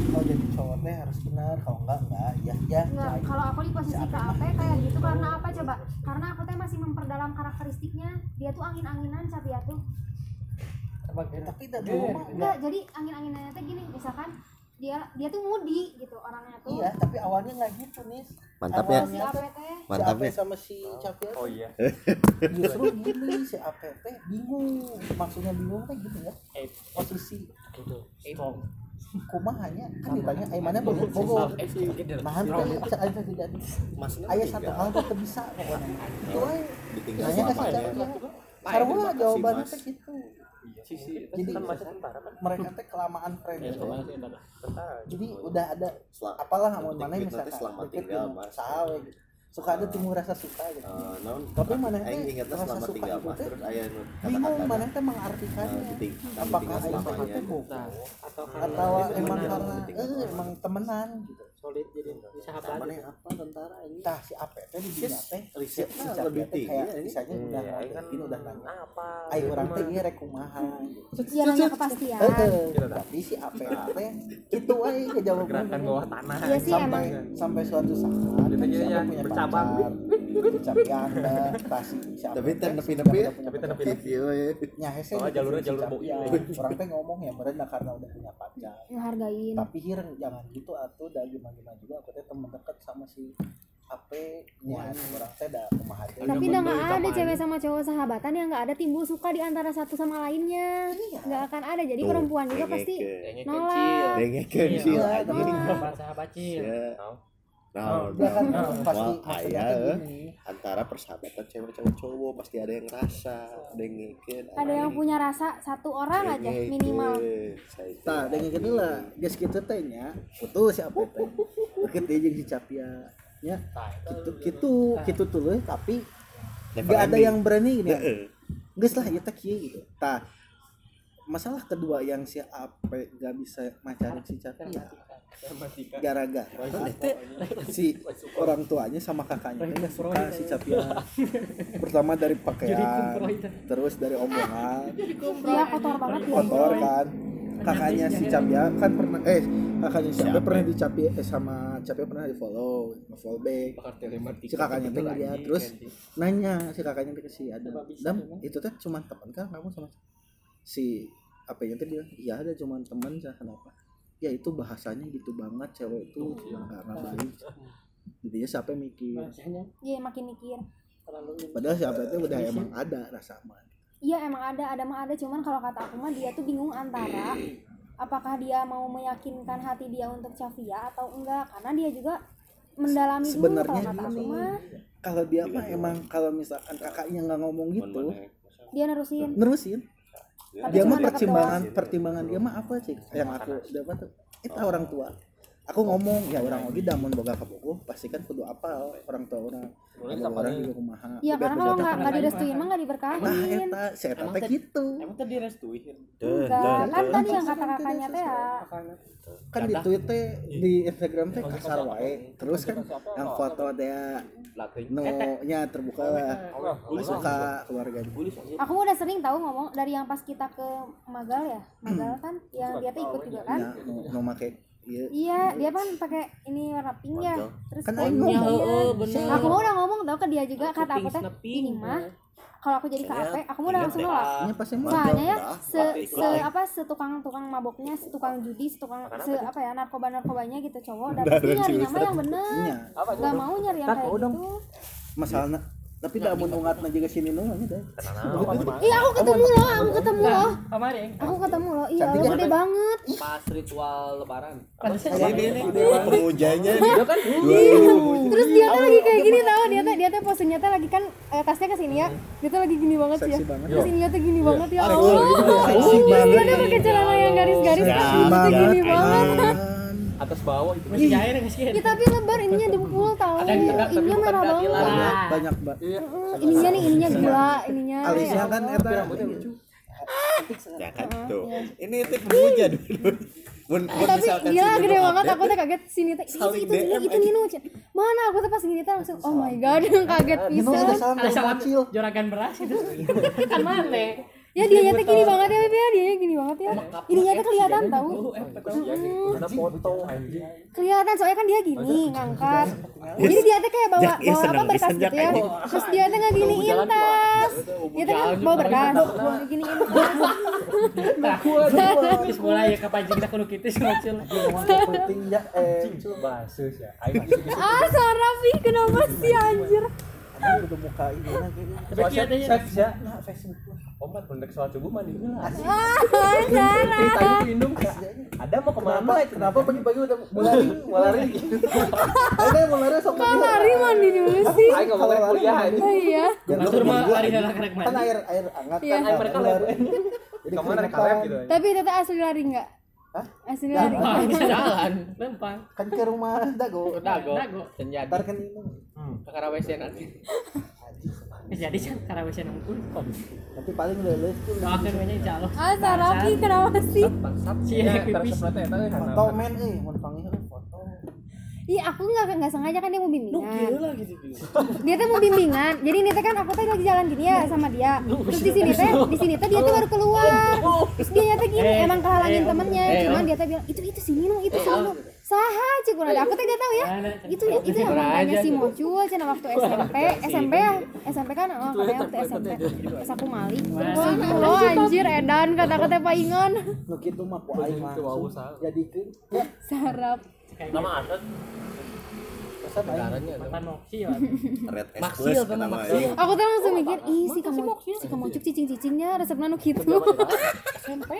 kalau jadi cowok teh harus benar, kalau enggak enggak ya ya. Enggak, kalau aku di posisi KAP kayak gitu karena apa coba? Karena aku teh masih memperdalam karakteristiknya. Dia tuh angin-anginan tapi ya tuh. Tapi tidak Enggak, jadi angin-anginannya teh gini, misalkan dia dia tuh mudi gitu orangnya tuh. Iya, tapi awalnya enggak gitu nih. Mantap ya. Si AP teh Mantap ya. sama si Capia oh iya. Justru gini si APP bingung. Maksudnya bingung kan gitu ya. Eh, posisi. Strong. kumahanya kan ditanya eh mana Bogor Bogor nah teh ada tidak ayah satu hal tuh bisa pokoknya. Itu aja. Ditinggal Nanya ke si selamanya Capia sarua Kasih jawabannya mas. teh gitu sisi Jadi- kan masih tentara kan? Mereka teh kelamaan friend tentara. Jadi udah ada apalah mau mana misalkan selamat tinggal, Mas. saha we gitu. suka ada timbul rasa suka gitu. Eh, naon? Tapi mana aing teh rasa selamat suka tinggal itu mas. teh. Terus aya nu bingung kata-kata mana teh mengartikannya apakah aing teh bohong atau atau emang karena eh emang temenan gitu solid jadi sahabat mana yang apa tentara ini tah si Ape teh di dunia teh risetnya si lebih tinggi kayak ya, ini. misalnya udah Iya, nanya kan ini udah nanya apa aing orang teh ieu rek kumaha gitu Iya nanya kepastian. Tapi si Ape teh gitu aja kejawab gerakan bawah tanah Iya sih sampai emang. sampai suatu saat Dia kan punya bercabang. ada pasti Tapi ya. Tapi pacar. nepi-nepi. Iya, iya. Nya hese Oh, gitu jalurnya jalur bau. orang teh ngomong ya nah karena udah punya pacar Ngehargain. tapi hireng jangan gitu atuh dah gimana gimana juga aku teh temen deket sama si Ape nya. Orang teh dah kumaha teh. Tapi udah nggak ada cewek sama cowok sahabatan yang nggak ada timbul suka di antara satu sama lainnya. Nggak akan ada. Jadi Tuh, perempuan juga pasti nolak. Iya, anjing sahabat sahabat cil Ya. Nah, kan nah, (laughs) pasti wah, aya, teh eh. gini antara persahabatan cewek cewek cowok pasti ada yang rasa ada yang ngikir Ada yang punya rasa satu orang aja minimal. Tah, dengan gitu lah, geus kitu teh nya, putus si Ape teh. Deket dia si Capia. Ya, gitu gitu gitu tuh tapi nggak ada yang berani gini. Geus lah teh kieu gitu. Tah, masalah kedua yang si Ape gak bisa macarin si Capia gara-gara si orang tuanya sama kakaknya. Teh gak suka si Capia pertama dari pakaian terus dari omongan. Iya kotor banget ya. kotor kan? Kakaknya si Capia kan pernah eh kakaknya si Capia pernah di Capia eh, sama Capia pernah di follow follow back. Si kakaknya tuh ngeliat terus nanya si kakaknya tuh ke si Adam. Dam itu tuh cuma teman kan kamu sama si apa yang tadi bilang iya ada cuma teman saya kenapa ya itu bahasanya gitu banget cewek itu nggak nggak baik jadi ya siapa yang mikir? Iya makin mikir. padahal siapa itu udah emang ada rasa aman. Iya emang ada, ada mah ada. Cuman kalau kata aku mah dia tuh bingung antara apakah dia mau meyakinkan hati dia untuk Chavia atau enggak. Karena dia juga mendalami dulu sebenarnya kalau kata aku gini mah. kalau dia mah emang kalau misalkan kakaknya nggak ngomong gitu dia nerusin. Nerusin dia mah pertimbangan pertimbangan dia mah apa sih? Yang aku dapat tuh itu orang tua aku ngomong ya orang lagi damun boga ka buku pasti kan kudu apa orang tua orang ada orang di kumaha Iya karena kalau nggak nggak direstuin mah nggak nah diberkahin eta si eta teh gitu. emang tadi restuin enggak. kan tadi yang kata kakaknya teh ya. Kan di Twitter di Instagram teh kasar wae. Terus kan yang foto dia no nya terbuka. Lah suka keluarganya. Aku udah sering tahu ngomong dari yang pas kita ke Magal ya. Magal kan yang dia tuh ikut juga kan? Ya no, no make iya. Iya dia kan pakai ini warna pink ya. Terus kan kan aing iya. ngomong aku mau udah ngomong tau ke dia juga kata aku teh ini mah kalau aku jadi KP aku mau udah langsung nolak. Ini pasti mah soalnya ya se, se apa setukang tukang maboknya setukang judi setukang se apa ya narkoba narkobanya gitu cowok dan pasti mah yang bener. Gak mau nyari yang kayak gitu. Masalahnya tapi dah mun ungatna juga sini nu nya deh iya aku ketemu loh aku ketemu loh. kemarin. Aku ketemu loh iya lo ya? gede banget. pas ritual lebaran. Ini nih. Pemujanya nih terus dia tuh lagi kayak gini tau dia tuh dia tuh posenya tuh lagi kan eh, tasnya ke sini ya dia tuh lagi gini banget sih ya. Seksi banget. terus ininya tuh gini banget ya Allah. dia tuh pakai celana yang garis-garis Ya, terus gini banget. kan atas bawah itu. Masih cair nggak sih Ya tapi lebar ininya dempul tapi Ininya merah banget. banyak banyak mbak. Mm, Ininya nih, ininya gula Ininya. Alisnya ya kan eta ya kan tuh. Ini teh pemuja dulu. Mun Eh, mun tapi gila si gede banget. aku tuh kaget sini teh. Itu itu itu, itu Nino mana aku tuh pas gini tuh langsung oh my god (laughs) kaget Nino ada salam kecil juragan beras itu. kan mana? Ya dia nyata gini banget ya Bebe ya dia gini banget ya ininya tuh kelihatan tau ada foto anjing kelihatan soalnya kan dia gini ngangkat jadi dia tuh kayak bawa iya, bawa apa berkas gitu ya terus dia tuh ngeginiin tas dia tuh kan bawa berkas ngeginiin tas Terus mulai ya kapan kita kudu kitu sih penting ya eh basus ya ah suara Raffi kenapa sih anjir Ada udah muka ini nah kayak Tapi kieu teh Seks ya. nah Facebook. Omat pendek sholat subuh mandi dulu. Ceritanya minum. Ada mau ke mana? Kenapa kenapa pagi-pagi udah mulai mulai gitu. (laughs) Ada mulai sok Kok lari mandi dulu sih? Ayo ngomongin kuliah ini. Oh iya. Lu mah lari heula karek kan mandi. air air hangat Iya. kan Ayo mereka lari. lari. Jadi Ke mana keringetan. kalem gitu. Tapi teteh asli lari enggak? Hah? Asli Ya, lari. Bisa jalan, lempang. kan ke rumah dago Dago. Dago. Jadi ntar kan ini ke karawesan nanti. (laughs) Jadi kan karawesan unggul. tapi paling leles tuh Doakeun we nya insyaallah. Ah, Sarapi kenapa sih? Ya, pipis. foto men eh mau dipanggil foto Ih, aku nggak nggak sengaja kan dia mau bimbingan. lah gitu Dia tuh mau bimbingan. Jadi ini kan aku teh lagi jalan gini ya sama dia. Terus di sini teh, di sini teh dia tuh baru keluar. Terus dia nyata gini, Eh, emang kehalangin eh, temennya. eh, Cuman dia teh bilang itu itu sini no, itu sini no. Saha cik urang. Aku teh gak tahu ya. Itu itu yang mantannya si Mocul cina waktu SMP, SMP ya. SMP kan oh katanya waktu SMP. Pas aku mali. Lo anjir edan kata-kata paingan. nu kitu mah ku aing mah jadikeun Sarap. Nama Asad. Pesan ya. (laughs) red plus kan. Aku tuh langsung mikir, ih si kamu si kamu cuk cicing-cicingnya resepnya nu gitu. SMP.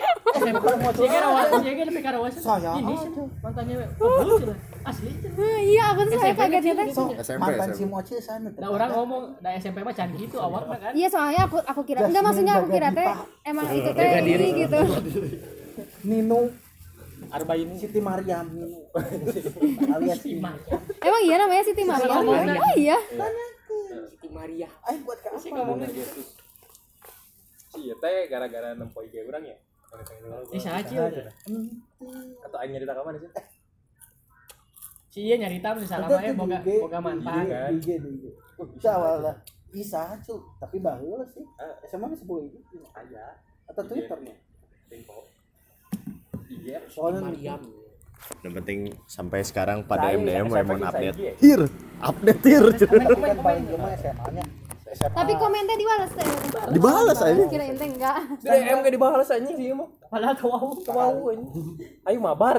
Lebih karawas. Saya Ini mantannya. Oh, cenah. Asli. Iya, aku tuh saya kagetnya teh. mantan si Moce sana Da orang ngomong da SMP mah can gitu awakna kan. Iya soalnya aku aku kira enggak maksudnya aku kira teh emang itu teh ini gitu. Nino Arba'in Siti Mariam (laughs) alias Nino Emang iya namanya Siti Maria. Oh iya. Siti Maria. aing buat Si apa? Ngomongnya. Iya teh gara-gara nempoi kayak urang ya. Ini saja. Atau aing nyerita ka mana sih? Si ieu nyarita misalnya mah eh boga boga mantan kan. IG di IG bisa bisa cu. Tapi baheula sih. SMA mah sepuluh itu Aya. atau Twitternya? Tempo. Iya. soalnya Mariam. Yang penting sampai sekarang pada Saya- MDM pakai update. Hir, update hir. paling cuma SMA-nya SMA Tapi komennya dibalas teh. Dibalas aja. Kira ente enggak. DM gak dibalas anjing sih mah. Padahal kewau anjing. Ayo mabar.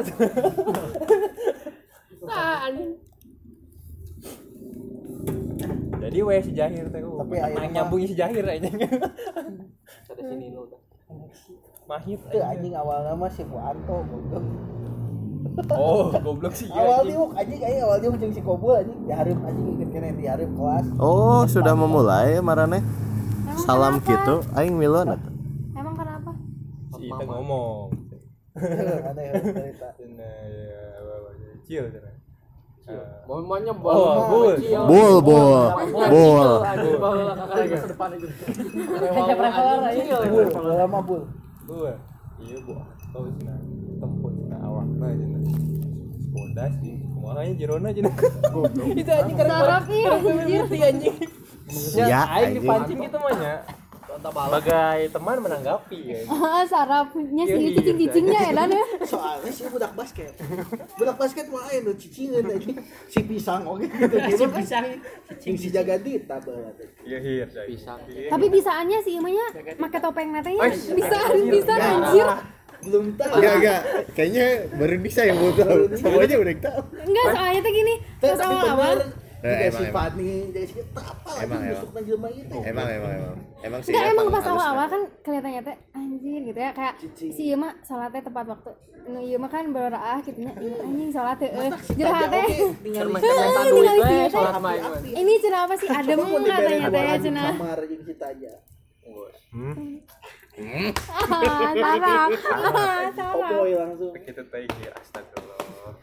Jadi we si Jahir teh. Tapi ayeuna nyambungnya si Jahir anjing. Ada sini lu udah. Mahit itu anjing awalnya mah si Fuanto goblok Oh, goblok sih ya. awal diuk anjing aing awal diuk jeung si Kobul anjing dihareup anjing ikut kene dihareup kelas Oh, sudah memulai marane. Emang Salam kenapa? gitu. Aing milon atuh. Emang kenapa? Si Ita ngomong. ada yang cerita Cina ya, apa-apa. Cil cina. Eh, Momennya Oh, bul. Bul, bul. Bul. ke depan aja. Kayak prefer aja. bul lama bul Bul. Iya, Bu. Kau cina tempun cina awakna cina. Sekolah sih. Kumahanya jerona cina. Itu anjing karena Sarap ih anjir. anjing. Ya, aing anjing. dipancing gitu mah. Sebagai teman menanggapi ya. (laughs) Ah, sarapnya Iya, si iya, cicing-cicingnya edan ya. soalnya si budak basket budak basket mah aya nu cicingeun anjing si pisang oge gitu (laughs) Si pisang. Sing si jaga dita bae Iya, hir. Pisang. Tapi bisaannya sih emangnya make topeng natanya bisaan bisa anjir. belum tahu Enggak, enggak. Kayaknya baru bisa yang mau tahu. Semuanya udah tahu. Enggak soalnya tuh gini. Pas awal-awal Eh, emang, si emang. Fadni jadi si apa lagi Emang, besok nang jelema itu Emang, emang, emang. Emang sih. Enggak emang emang pas awal-awal kan kelihatannya teh anjir gitu ya kayak si ieu mah salatnya tepat waktu. Nu ieu mah kan beraraah gitu nya. Anjing salat teh. Jeraha teh. tinggal. Sholat sama ieu. Ini cenah apa sih? Adem katanya teh cenah. kamar jeung si Taja Ah, sarap. Ah, sarap. Popoy langsung Kita teh astagfirullah.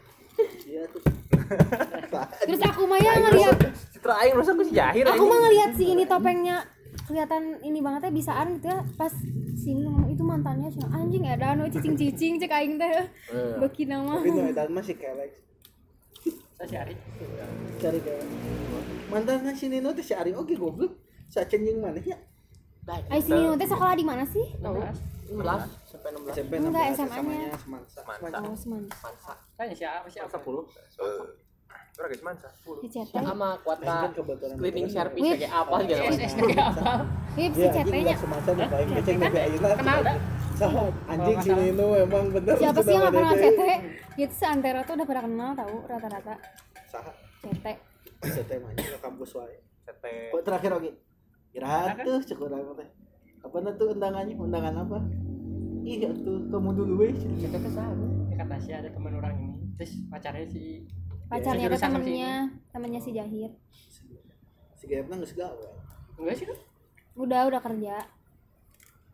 iya tuh Terus aku mah ya ngeliat. Citra aing masa aku si Jahir aku mah ngeliat si ini topengnya kelihatan ini banget ya bisaan gitu ya. Pas sini ngomong itu mantannya cina anjing ada anu cicing-cicing cek aing teh. Beki nama. Tapi mah si Kelek. Saya si Ari. cari ke mantan si Nino teh si Ari oge goblok. Sacenjing jeung mana ya? Ay si Nino teh sekolah di mana sih? 16 sampai 16. SMP Enggak, 16 SMA-nya. SMA-nya Semansa Oh, seman. Tanya siapa siapa 10. Ora guys mansa. Si CT. Sama kuota Kan kebetulan cleaning service Wih. kayak apa gitu. Apa? Si Iya, CT anjing semasa ayeuna. Kenal si Nino emang bener. Siapa sih yang gak kenal CT? Gitu seantero tuh udah pada kenal tahu rata-rata Saha, CT. CT mah kampus wae. Cete. kok terakhir oke kira tuh urang teh apa na tuh undangannya undangan apa ih tuh kamu dulu weh Itu ke sana. Ya kata si ada teman orang ini. Terus pacarnya si pacarnya Jurusan ada temennya temennya si Jahir si Gaepna geus gawe enggak sih kan? udah udah kerja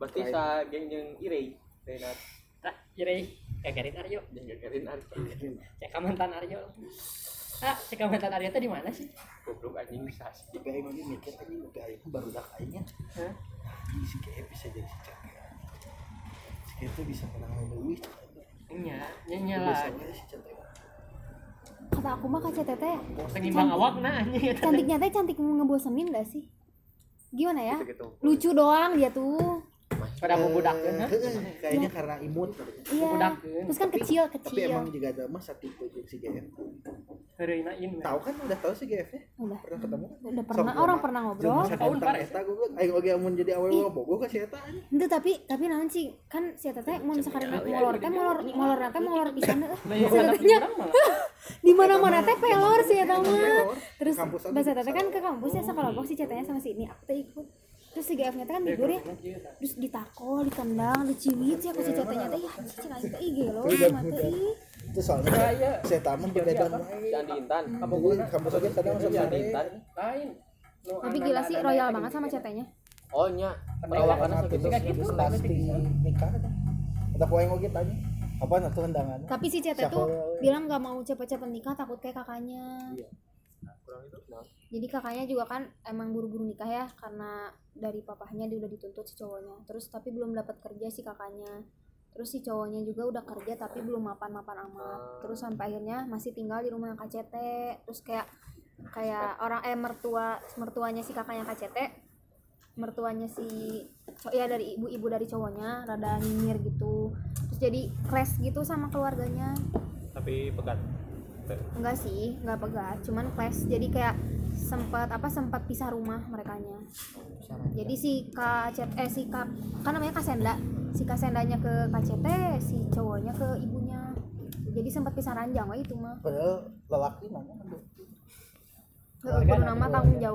Berarti sa geng jeung Irei. Renat. Tak, jadi gagarin Aryo. Gagarin Aryo. Cek mantan Aryo. Ah, cek mantan Aryo teh di mana sih? Goblok anjing bisa sih. si Gaep lagi mikir tadi Gaep baru dah kayaknya Si Gaep bisa jadi si Cek tuh bisa menang lebih Iya, nyanyi bisa lah. kata aku mah KCTT Pengimbang awak nah anjing. cantiknya teh cantik ngebosenin gak sih? Gimana ya? Lucu doang dia tuh. Pada mau budak kan? Eh, kayaknya karena imut. Iya. Terus kan kecil tapi kecil. emang juga ada mah satu tipe jeung si Heureunain. tahu kan? Udah tahu si Gaep nya udah. Pernah ketemu udah pernah. Orang pernah ngobrol. tahun kan eta gue aing oge amun jadi awewe bogo ka si eta itu tapi tapi naon sih? Kan si teteh mau misalkan molor teh molor molor teh molor pisan Lah eh. ya Si budak tetehnya orang malah. (laughs) di mana mana teh pelor sih eta mah. Terus bahasa bisa. kan ke kampus ya sekelompok si cetanya sama si ini aku teh ikut terus si GF nya teh kan tidur ya. Terus ditakol ditendang diciwit sih aku si cetanya teh ya anjing aing teh ih gelo mah teh ih. itu soalnya si eta mah bebedan wae Candi Intan. Kampus aja kadang sare Intan. Lain. Tapi gila sih royal banget sama cetanya. Oh nya. perawakan Perawakan apa itu kayak gitu, tas di nikah ada poe oge tanya apa atuh undangan tapi si cete tuh bilang gak mau cepet-cepet nikah takut kayak kakaknya. Kurang itu. Jadi kakaknya juga kan emang buru-buru nikah ya karena dari papahnya dia udah dituntut si cowoknya. Terus tapi belum dapat kerja si kakaknya. Terus si cowoknya juga udah kerja tapi belum mapan-mapan amat. Terus sampai akhirnya masih tinggal di rumah KCT terus kayak kayak orang eh mertua mertuanya si kakaknya KCT mertuanya si ya dari ibu-ibu dari cowoknya rada nyinyir gitu. Terus jadi clash gitu sama keluarganya. Tapi pekat. Enggak sih enggak pegat. Cuman clash. Jadi kayak sempat apa sempat pisah rumah merekanya. Jadi si KCT eh si Kak kan namanya Kasenda si Kasendanya ke KCT si cowoknya ke ibunya. Jadi sempat pisah ranjang wah itu mah. Padahal lelaki mah Heeh, kudu nama tanggung jawab